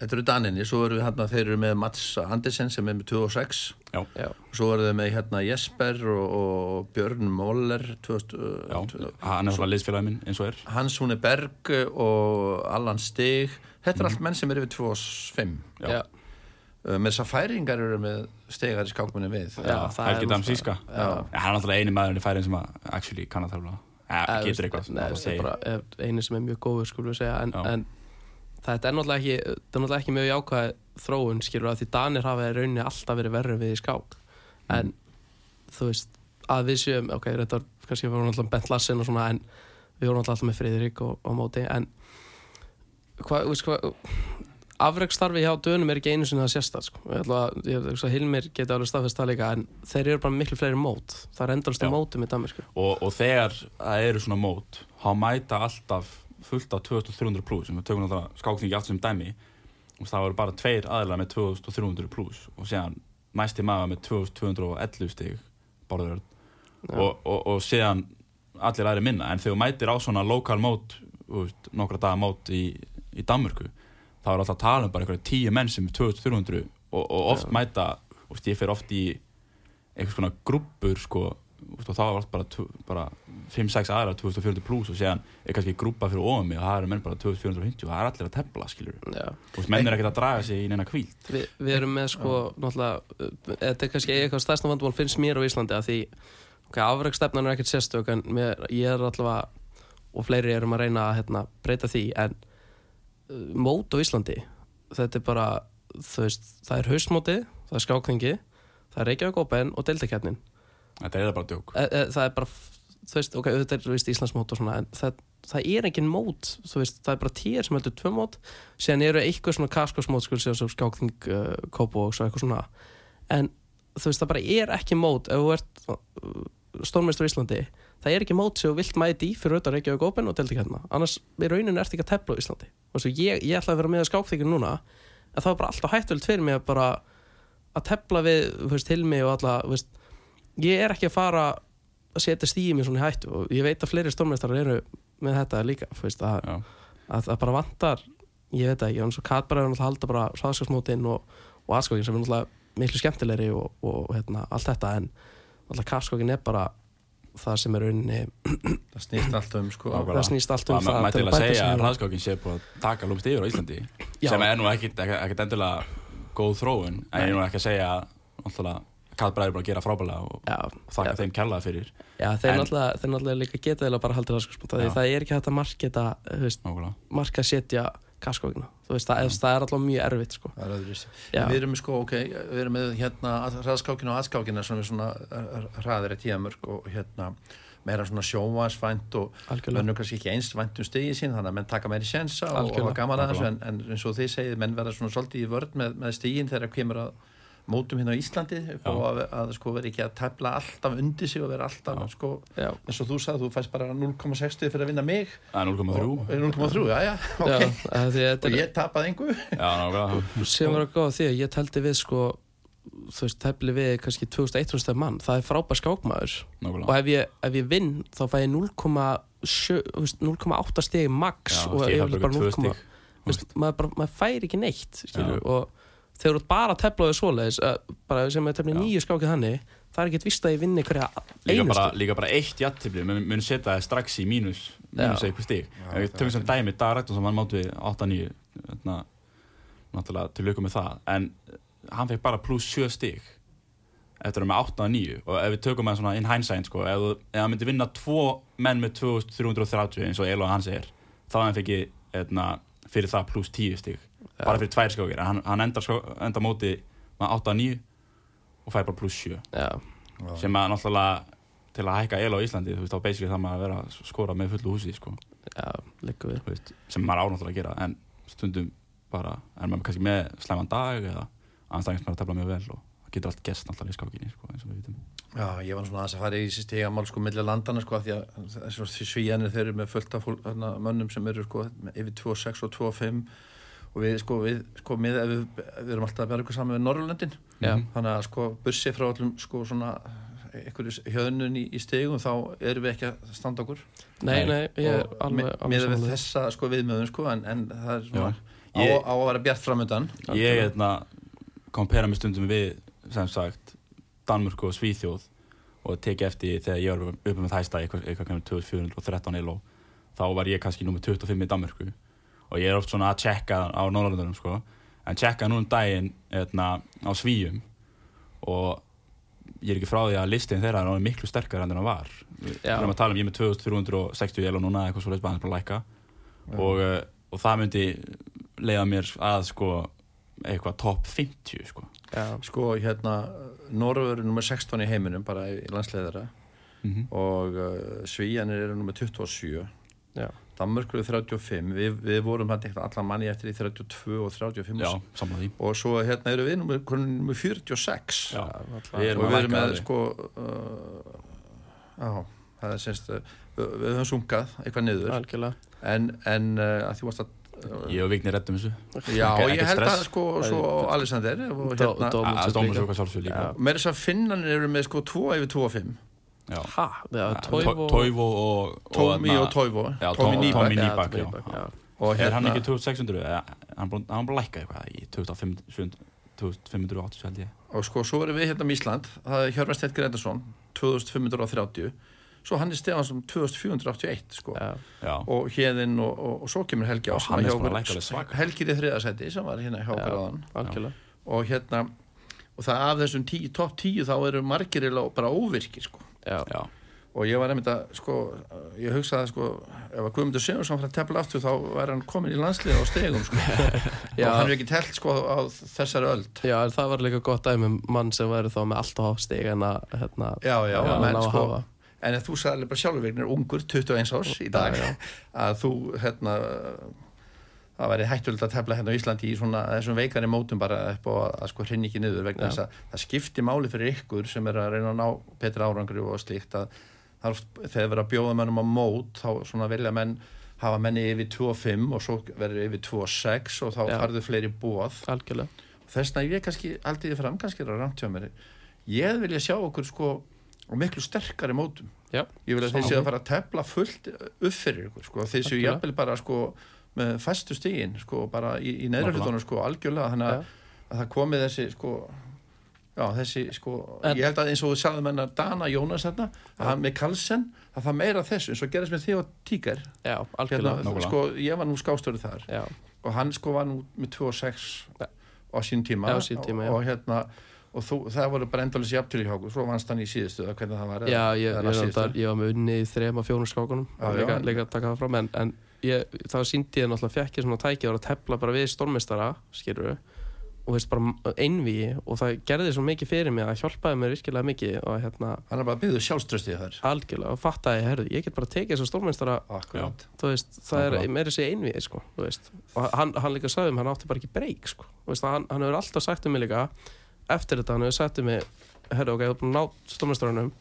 þetta eru Daninni, svo eru við hérna þeir eru með Mats Andersen sem er með 2006 já, Já, svo eru við með hérna Jesper og, og Björn Moller 2000, já, uh, hann er svona liðsfélagin minn eins og er. Hans Húni Berg og Allan Stig. Þetta er allt menn sem eru við 2005 Já. já, uh, með þess að færingar eru með stegar í skákmunni við. Já, það er Helgi Dam náttúrulega- Síska. Já. hann er náttúrulega eini maðurinn í færin sem að actually kann að tefla ja, Eða, getur eitthvað Nei, það það er segir. bara eh, eini sem er mjög góður segja en, Þetta er náttúrulega ekki náttúrulega ekki mjög jákvæð þróun skilur að því Danir hafa í rauninni alltaf verið verri við í skák. En þú veist að við séum, ok, þetta var kannski við vorum alltaf Bent Larsen og svona en við vorum alltaf með Friðrik og, og móti en hvað, veist hvað afreikstarfi hjá dönum er ekki einu sinni að sérsta sko. ég ætla að, ég hugsa að Hilmir geti alveg staðfest það líka en þeir eru bara miklu fleiri mót. Það er á mótum í Danmarku og, og þegar það eru svona mót þá mæta alltaf fullt af 2300 pluss sem við tökum náttúrulega skákningi allt sem dæmi og það voru bara tveir aðlar með 2300 pluss og síðan næsti maður með 2211 stig borður og, og, og síðan allir aðri minna en þegar þú mætir á svona lokal mót nokkra daga mót í, í Danmörku þá er alltaf að tala um bara einhverja tíu menn sem er 2300 og, og oft Já. mæta veist, ég fer oft í einhvers konar grúppur sko, og þá er oft bara, bara 5-6 aðra 2400 pluss og séðan er kannski grúppa fyrir ofan mig og það eru menn bara 2450 og það er allir að tefla skilur veist, menn er ekkert að draga sig í neina kvíld Vi, við erum með sko náttúrulega, uh, þetta er kannski eitthvað stærsta vandamál finnst mér á Íslandi að því okay, afrækstefnan er ekkert sérstök en mér, ég er allavega og fleiri erum að reyna að hérna, breyta því en uh, mót á Íslandi þetta er bara veist, það er haustmótið, það er skákningi það er Reykjavík Open og deltakernin þetta er bara djók. E, e, það er bara þú veist, ok, þetta er veist, Íslandsmót og svona en það, það er engin mót þú veist, það er bara tíir sem heldur tvö mót síðan eru eitthvað svona kaskosmót sko, sem skákning, uh, kópo og svo eitthvað svona. En þú veist, það bara er ekki mót ef þú ert uh, stórmeistur í Íslandi það er ekki mót sem þú vilt mæti í fyrir auðvitað Reykjavík Open og delta hérna. Annars í rauninu ert ekki að tefla á Íslandi. Og svo ég, ég ætla að vera með að skákþykir núna en það var bara alltaf hættulegt fyrir mig að bara að tefla við, þú veist, Hilmi og alla, þú veist, ég er ekki að fara að setja stíði mér svona í hættu og ég veit að fleiri stórmeistarar eru með þetta líka, veist, að, að það bara vantar, ég veit ekki, eins og Katbar er náttúrulega að halda bara hraðskapsmótin og, og aðskókin sem er náttúrulega miklu skemmtilegri og, og hérna, allt þetta en náttúrulega kapskókin er bara það sem er rauninni, [clears throat] það snýst allt um sko það snýst allt um það maður til að segja að og- hraðskákin sé búin að taka lúmst yfir á Íslandi Já. sem er nú ekkit endilega góð þróun en ég er nú ekki að segja að Kallbræður er búin að gera frábælega og og þakka þeim kjallaði fyrir. Já, þeir náttúrulega, líka geta eða bara haldið raskarsmóta því Já. það er ekki hægt að marketa, marka setja kaskókina, þú veist, það, það er alltaf mjög erfitt, sko. Það er. Við erum sko, ok, við erum með hérna hraðskákina og aðskákina sem er svona eh, hraðir í tíðamörk og hérna meira svona sjóvansvænt og mennum kannski ekki einst vænt um stegið sín þannig að menn taka meiri sjensa og, hafa gaman að þessu. En, en eins og þið segið, menn verða svona svolítið í vörð með, með stegin þegar kemur að mótum hérna á Íslandi að, að sko vera ekki að tefla alltaf undir sig og vera alltaf sko Já, eins og þú sagði, þú fæst bara 0,60 fyrir að vinna mig. Það er 0,3 og 0,3, já, já, já, ok. að því að og ég tapaði engu. Já, nákvæmlega. Sem var að góða því að ég teldi við sko þú veist, tefli við kannski 2100 stæð mann, það er frábær skákmaður. Og Nákvæmlega ef ég, ef ég vinn þá fæ ég 0,7 þú veist, 0,8 stegi max Já, og ég ég hef vil bara bara 2 0,8 stig þú veist, maður, bara, maður fær ekki neitt og þegar þú bara að tefla á því svoleiðis uh, bara sem að tefla Já. nýju skákið þannig það er ekkert vist að ég vinni hverja Líka bara, einustu líka bara eitt jættibli mun, mun setja það strax í mínus mínus eitthvað það tökum er sem dæmi Dag Rættum sem hann mátu við 8-9 hérna, náttúrulega til lögum með það en eh, hann fekk bara pluss 7 stig eftir að með 8 og 9 og ef við tökum það svona in hindsight sko, ef, ef hann myndi vinna tvo menn með 2330 eins og Elo hann segir þá hann fekk hérna, fyrir það pluss 10 stig bara fyrir tvær skákir hann, hann endar, skó, endar móti með 8 og 9 og fær bara pluss 7 já, sem að náttúrulega til að hækka el á Íslandi þú veist þá basically það maður að vera að skora með fullu húsi sko, já, líka við. Þú veist, sem maður ánáttúrulega að gera en stundum bara er maður kannski með slæman dag eða anstæðingst maður að tefla mjög vel og það getur allt gest náttúrulega í skákinni sko, eins og við vitum. Já, ég var svona aðeins að fara í þessi stigamál sko millir landana sko af því að þessi svíjanir þeir eru með fullt af fólk, þarna, mönnum sem eru sko yfir 2,6 og 2,5 og við sko, við, sko með, við, við erum alltaf að vera ykkur saman við Norrlöndin Já. þannig að sko bussi frá allum sko svona einhverju hjöðnun í, í stigum þá erum við ekki að standa okkur. Nei, nei, ég er Og alveg, alveg miðað við þessa sko viðmöðun sko en, en það er svona á, Ég- á að vera bjart framöndan ég hérna kompera mig stundum við sem sagt Danmörku og Svíþjóð og teki eftir þegar ég var uppi með þæsta eitthvað, eitthvað kannar 2413 elo þá var ég kannski nummer 25 í Danmörku og ég er oft svona að tjekka á Norrlandunum sko. En tjekka nú um daginn etna, á Svíum. Og ég er ekki frá því að listin þeirra er miklu sterkar en það var. Við erum að tala um ég er með 2360 elo núna eitthvað svo leist bara að læka og, uh, og það myndi leiða mér að sko eitthvað top 50 sko. Já, sko hérna Norröður er nummer 16 í heiminum bara í landsleðara mm og uh, Svíjanir eru nummer 27 já, Danmörkur er 35 við, við vorum hann eitthvað allan manni eftir í 32 og 35 Já, samla því. Og svo hérna eru við nummer 46 Já, alltaf. við erum að við erum lækka með það sko uh, já, það er semst uh, við, við höfum sungað eitthvað niður. Algjörlega. En, en uh, að því varst að uh, Ég og Vigni reddum þessu. Já, Ekkert ég held að stress. sko svo Alexander og Dó- hérna dó- að Dómus og eitthvað sjálfsög líka. Já. meira þess að finnanir eru með sko 2 yfir 2 og 5 Já. ha, já, To- Toivo og Tómi og Toivo. Tómi Nýbak, Er hann hérna ekki 2600? eða Hann búin að lækka eitthvað í 2500 2580 held ég. Og sko svo erum við hérna um Ísland. Það er Hjörvar Steit Gretarsson 2530 svo hann er Stefansson 2481 sko. Og hérðinn og, og, og svo kemur Helgi Já, Ásson hann er hjá svona okkur. lækkalega svaka. Helgi er í þriðasæti sem var hérna hjá algjörlega. Og hérna og það af þessum topp tíu þá eru margir bara óvirkir sko já, já, og ég var einmitt að sko ég hugsaði sko ef að Guðmundur Sigurðsson fyrir að tefla aftur þá væri hann komin í landslið á stegum sko. [laughs] Og hann er ekki telt sko á þessari öld. Já, það var líka gott dæmi um mann sem væri þá með allt á stig en að hérna, já, já, Já, menn sko en þú sagði bara sjálfur veginn er ungur 21 árs í dag að þú hérna það væri hættulegt að tefla hérna á Íslandi í svona þessum veikari mótum bara upp og að, að sko hrinni ekki niður vegna þess að það skiptir máli fyrir ykkur sem er að reyna að ná betri árangri og slíkt að það er oft, þegar verður að bjóða mennum á mót þá svona vilja menn hafa menni yfir 2.5 og svo verður yfir 2.6 og þá Já. farðu fleiri bóð algjörlega þess vegna ég kannski aldrei fram kannski er að rámt hjá mér ég vilja sjá okkur sko á miklu sterkari mótum já, ég vil Sammála. séu að fara að tefla fullt upp fyrir ykkur sko, séu Algjörlega. jafnvel bara sko með fæstu stígin sko bara í, í Nákvæmlega. hlutunum sko algjörlega þannig að, að það komið þessi sko já þessi sko En- ég held að eins og þú sagði menna Dana Jónas þarna að hann með Karlsen að það meira þessu eins og gerist með því og Tíker já, hérna, algjörlega Nákvæmlega. sko ég var nú skástöru þar. Já, og hann sko var nú með 2 og 6 Ja. á sín tíma, Já, á sínum tíma, og, og hérna og þú, það voru bara endalins jafntölu hjá okkur. Svo vannst hann í síðustu var já ég, ég, ég, síðustu. ég var með unni í þrema fjónum skákunum líka, líka að taka það fram en, en ég, þá síndi ég náttúrulega fekk ég svona tæki að tefla bara við stormistara skilur og veist bara einví og það gerði svo mikið fyrir mig að hjálpaði mér virkilega mikið og hérna hann er bara byggðu sjálfströstið þar algjörlega og fattaði, herðu, ég get bara tekið þessar akkurat. Þú veist, það er Nákvæmlega. meira sér einvið sko, þú og hann, hann líka sagði um hann átti bara ekki breyk sko, þú hann, hann hefur alltaf sagt um mig líka eftir þetta hann hefur sagt um mig herru ok, ég er búin að ná stórmestranum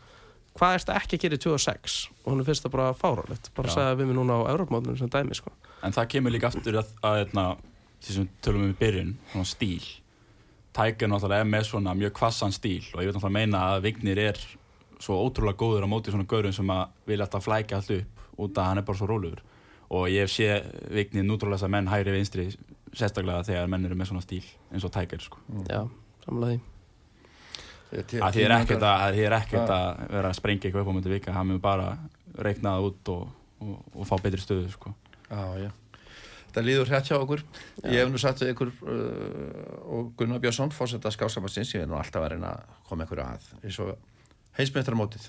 hvað ertu ekki að gera í 2006 og hann finnst það bara fárálegt bara Já. sagði við mig núna á Európmóðunum sem dæmi sko. En það kemur líka aftur að, að að því sem við tölum um í byrjun, svona stíl. Tiger náttúrulega er með svona mjög kvassan stíl og ég vil náttúrulega meina að Vignir er svo ótrúlega góður á móti svona gaurum sem að vilja alltaf flækja allt upp út að hann er bara svo rólugur. Og ég sé Vignir nútrúlega að menn hægri vinstri sérstaklega þegar menn eru með svona stíl eins og Tiger sko. já, samlega því Að því er ekkert að, er vera að sprengja eitthvað upp á myndi vika, hann mun bara reikna það út og, og, og fá betri stöðu sko. Já, já. Það líður hrætt hjá okkur. Ég hef nú satt við ykkur uh, og Gunnar Björnsson, fórsetta skásamarsins, ég er nú alltaf að reyna að koma ykkur að. Eins og heimsmyndarmótið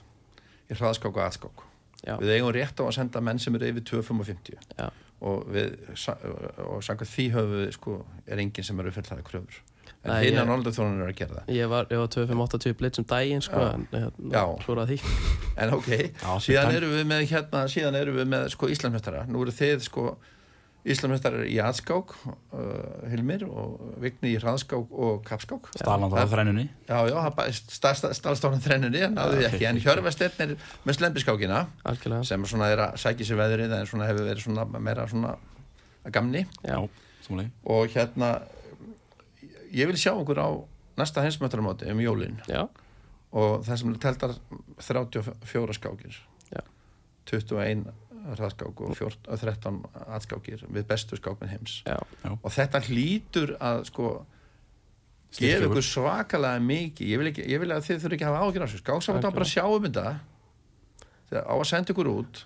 í hraðskák og aðskák. Já. Við eigum rétt á að senda menn sem eru yfir 2.55 Já. og, við, sa- og samkvæmt því höfum við, sko, er enginn sem eru fullhæði kröfur. En ég- ég... þjónun er að gera það. ég var, ég var 2580 blitt um daginn sko, Já. en hérna, [laughs] En ok, Já, síðan fyrir erum við með hérna, síðan erum við með sko Íslandsmestara. Nú eru þið sko Íslandsmestara í aðskák, uh, Hilmir og Vigni í hraðskák og kapskák. Stalan þá á þrennunni. Já, já, staðstofnum þrennunni, en Hjörvesteinn er með slempiskákina algjörlega sem svona er að sækja sér veðrið en svona hefur verið svona meira svona að gamni. já. Og hérna, ég vil sjá okkur á næsta heimsmestaramóti um jólinn já, og það sem teltar 34 skákir. Já. 21 hraðskák og 14, og 13 aðskákir við bestu skákminn heims. Já, og þetta hlýtur að sko gefa ykkur. svakalega mikið. Ég vil, ekki, ég vil að þið þurfi ekki að hafa ágjör á þessu. Skáksamt á bara að sjá um þetta. Á að senda ykkur út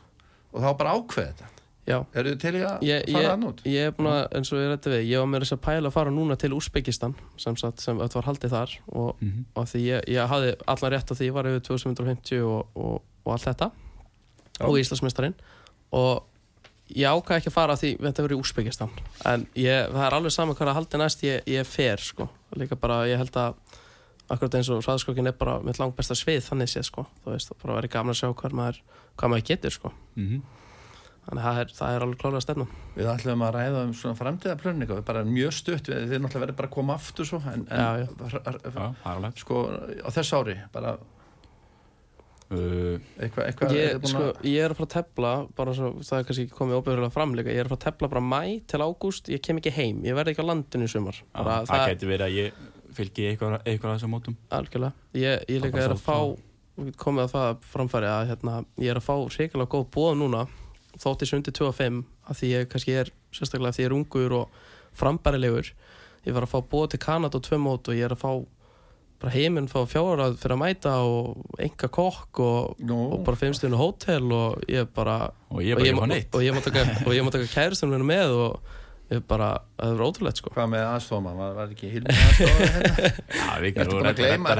og þá bara ákveða þetta. Eru þið til í að Ég, fara ég, hann út? ég er búin að, eins og ég rætti við, ég var með þess að pæla að fara núna til Úsbekistan sem, sem þetta var haldið þar og, Mhm. og því ég, ég hafði allan rétt á því ég var yfir 2550 og, og, og allt þetta Já. og Íslandsmeistarinn og ég ákvað ekki að fara því þetta verið í Úsbekistan en ég, það er alveg saman hvað að haldi næst ég, ég fer sko, líka bara ég held að akkurat eins og hraðskokkin er bara mitt langt besta svið þannig séð sko, þú veist, bara verið gaman að sjá hvað maður, hvað maður getur sko Mhm. Þannig að það er, það er alveg klálega stefnum Við ætlum að ræða um svona framtíðaplönninga við bara mjög stutt, við, þið náttúrulega verður bara að koma aftur svo en, en Já, já. það er sko á þess ári bara Uh, eitthvað, eitthvað ég, er búin sko, að ég er að fara að tefla bara svo, það er kannski komið óbyrjulega fram líka ég er að fara að tefla bara mæ til ágúst ég kem ekki heim, ég verð ekki á landinu í sumar. Já, bara, það geti verið að ég fylgi eitthvað, eitthvað að þessum mótum. algjörlega. Ég, ég líka er að fá komið að það framfæri að hérna, ég er að fá þótt ég sé undir 25 að því ég kannski er sérstaklega að því ég er ungur og frambærilegur. Ég var að fá bóð til Kanada og tvö mót og ég er að fá bara heiminn fá fjárað fyrir að mæta og enga kokk og, Nú, og bara fimmstunni hótel og ég bara Og ég er bara og ég taka, og ég má taka kærustunum henni með og ég bara, það er ótrúlegt sko. Hvað með aðstofman, var, var ekki Hilmi aðstofman hérna? Já, við Ertu búin að gleyma?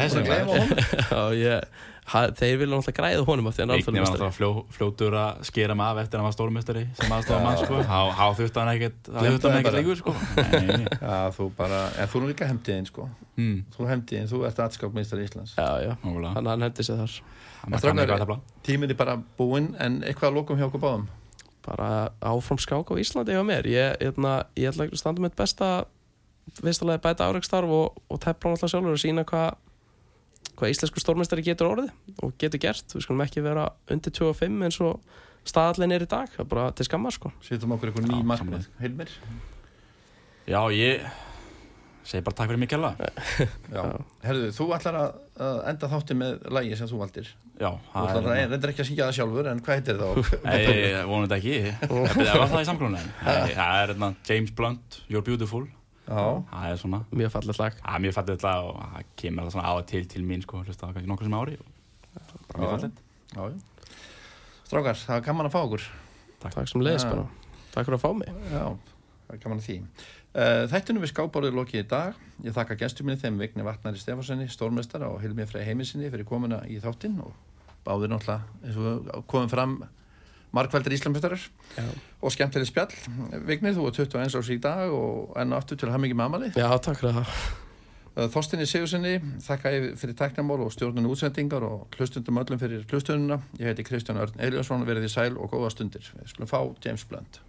Já, ég, ha, þeir vilja náttúrulega græða honum af því hann er Vigni var náttúrulega fljó, fljótur að skera af eftir að hann var stórmestari sem aðstofa mann sko. Há þurfti hann ekkert, líkur sko. [laughs] Þú bara, en þú er nú líka hemdiðinn sko. Hmm, þú hemdiðinn, þú ert aðskákministar Íslands. Já, já, nákvæmlega. hann, hann hendi sig þar. Að tíminn er bara búinn, en eitthvað að lókum hjá okkur báðum? Bara áfram skák á Íslandi hjá mér. Ég, ég, ég ætla að standa mitt besta viðstæðlega bæta áreikstarf og, og tefla hann alltaf sjálfur og sína hvað hvað íslensku stórmestari getur orðið og getur gert, við skulum ekki vera undir 25 eins og staðallin er í dag það er bara til skammar sko setjum okkur eitthvað ný Já, markmið Hilmir? Já, ég segi bara takk fyrir mig kella. Já. Herðu, þú ætlar að, að enda þátti með lægi sem þú valdir Já, Þú það ætlar að er reyndir ekki að syngja það sjálfur en hvað heitir það þá? [laughs] Nei, vonandi ekki. [laughs] Það var það í samklunum. Það er hérna James Blunt, You're Beautiful. Já, Það er svona, mjög fallið lag. Það er mjög fallið þetta og það kemur það svona á og til til mín sko, hlusta það kannski nokkur sem ári. Mjög fallið. Strákar, það er gaman að fá okkur. Takk. Sem leiðis bara, takk fyrir að fá mig. Já, það er gaman að því. Uh, Þættunum við skábórið lokið í dag. Ég þakka gestur minni þeim Vigni Vatnari Stefanssoni stórmestara og Hilmi Frey Heiminsinni fyrir komuna í þáttinn og báðir náttúrulega eins og við komum fram markvældir Íslamestarar Já, og skemmtileg spjall Vigni, þú er 21 árs í dag og enn og aftur til að hafa mikið með amali Já takk fyrir það Uh, Þorstinni Sigurssoni, þakka ég fyrir tæknamál og stjórnunni útsendingar og hlustundum öllum fyrir hlustununa. Ég heiti Kristján Örn Eliasson, verið í sæl og góða stundir. Við skulum fá James Blunt.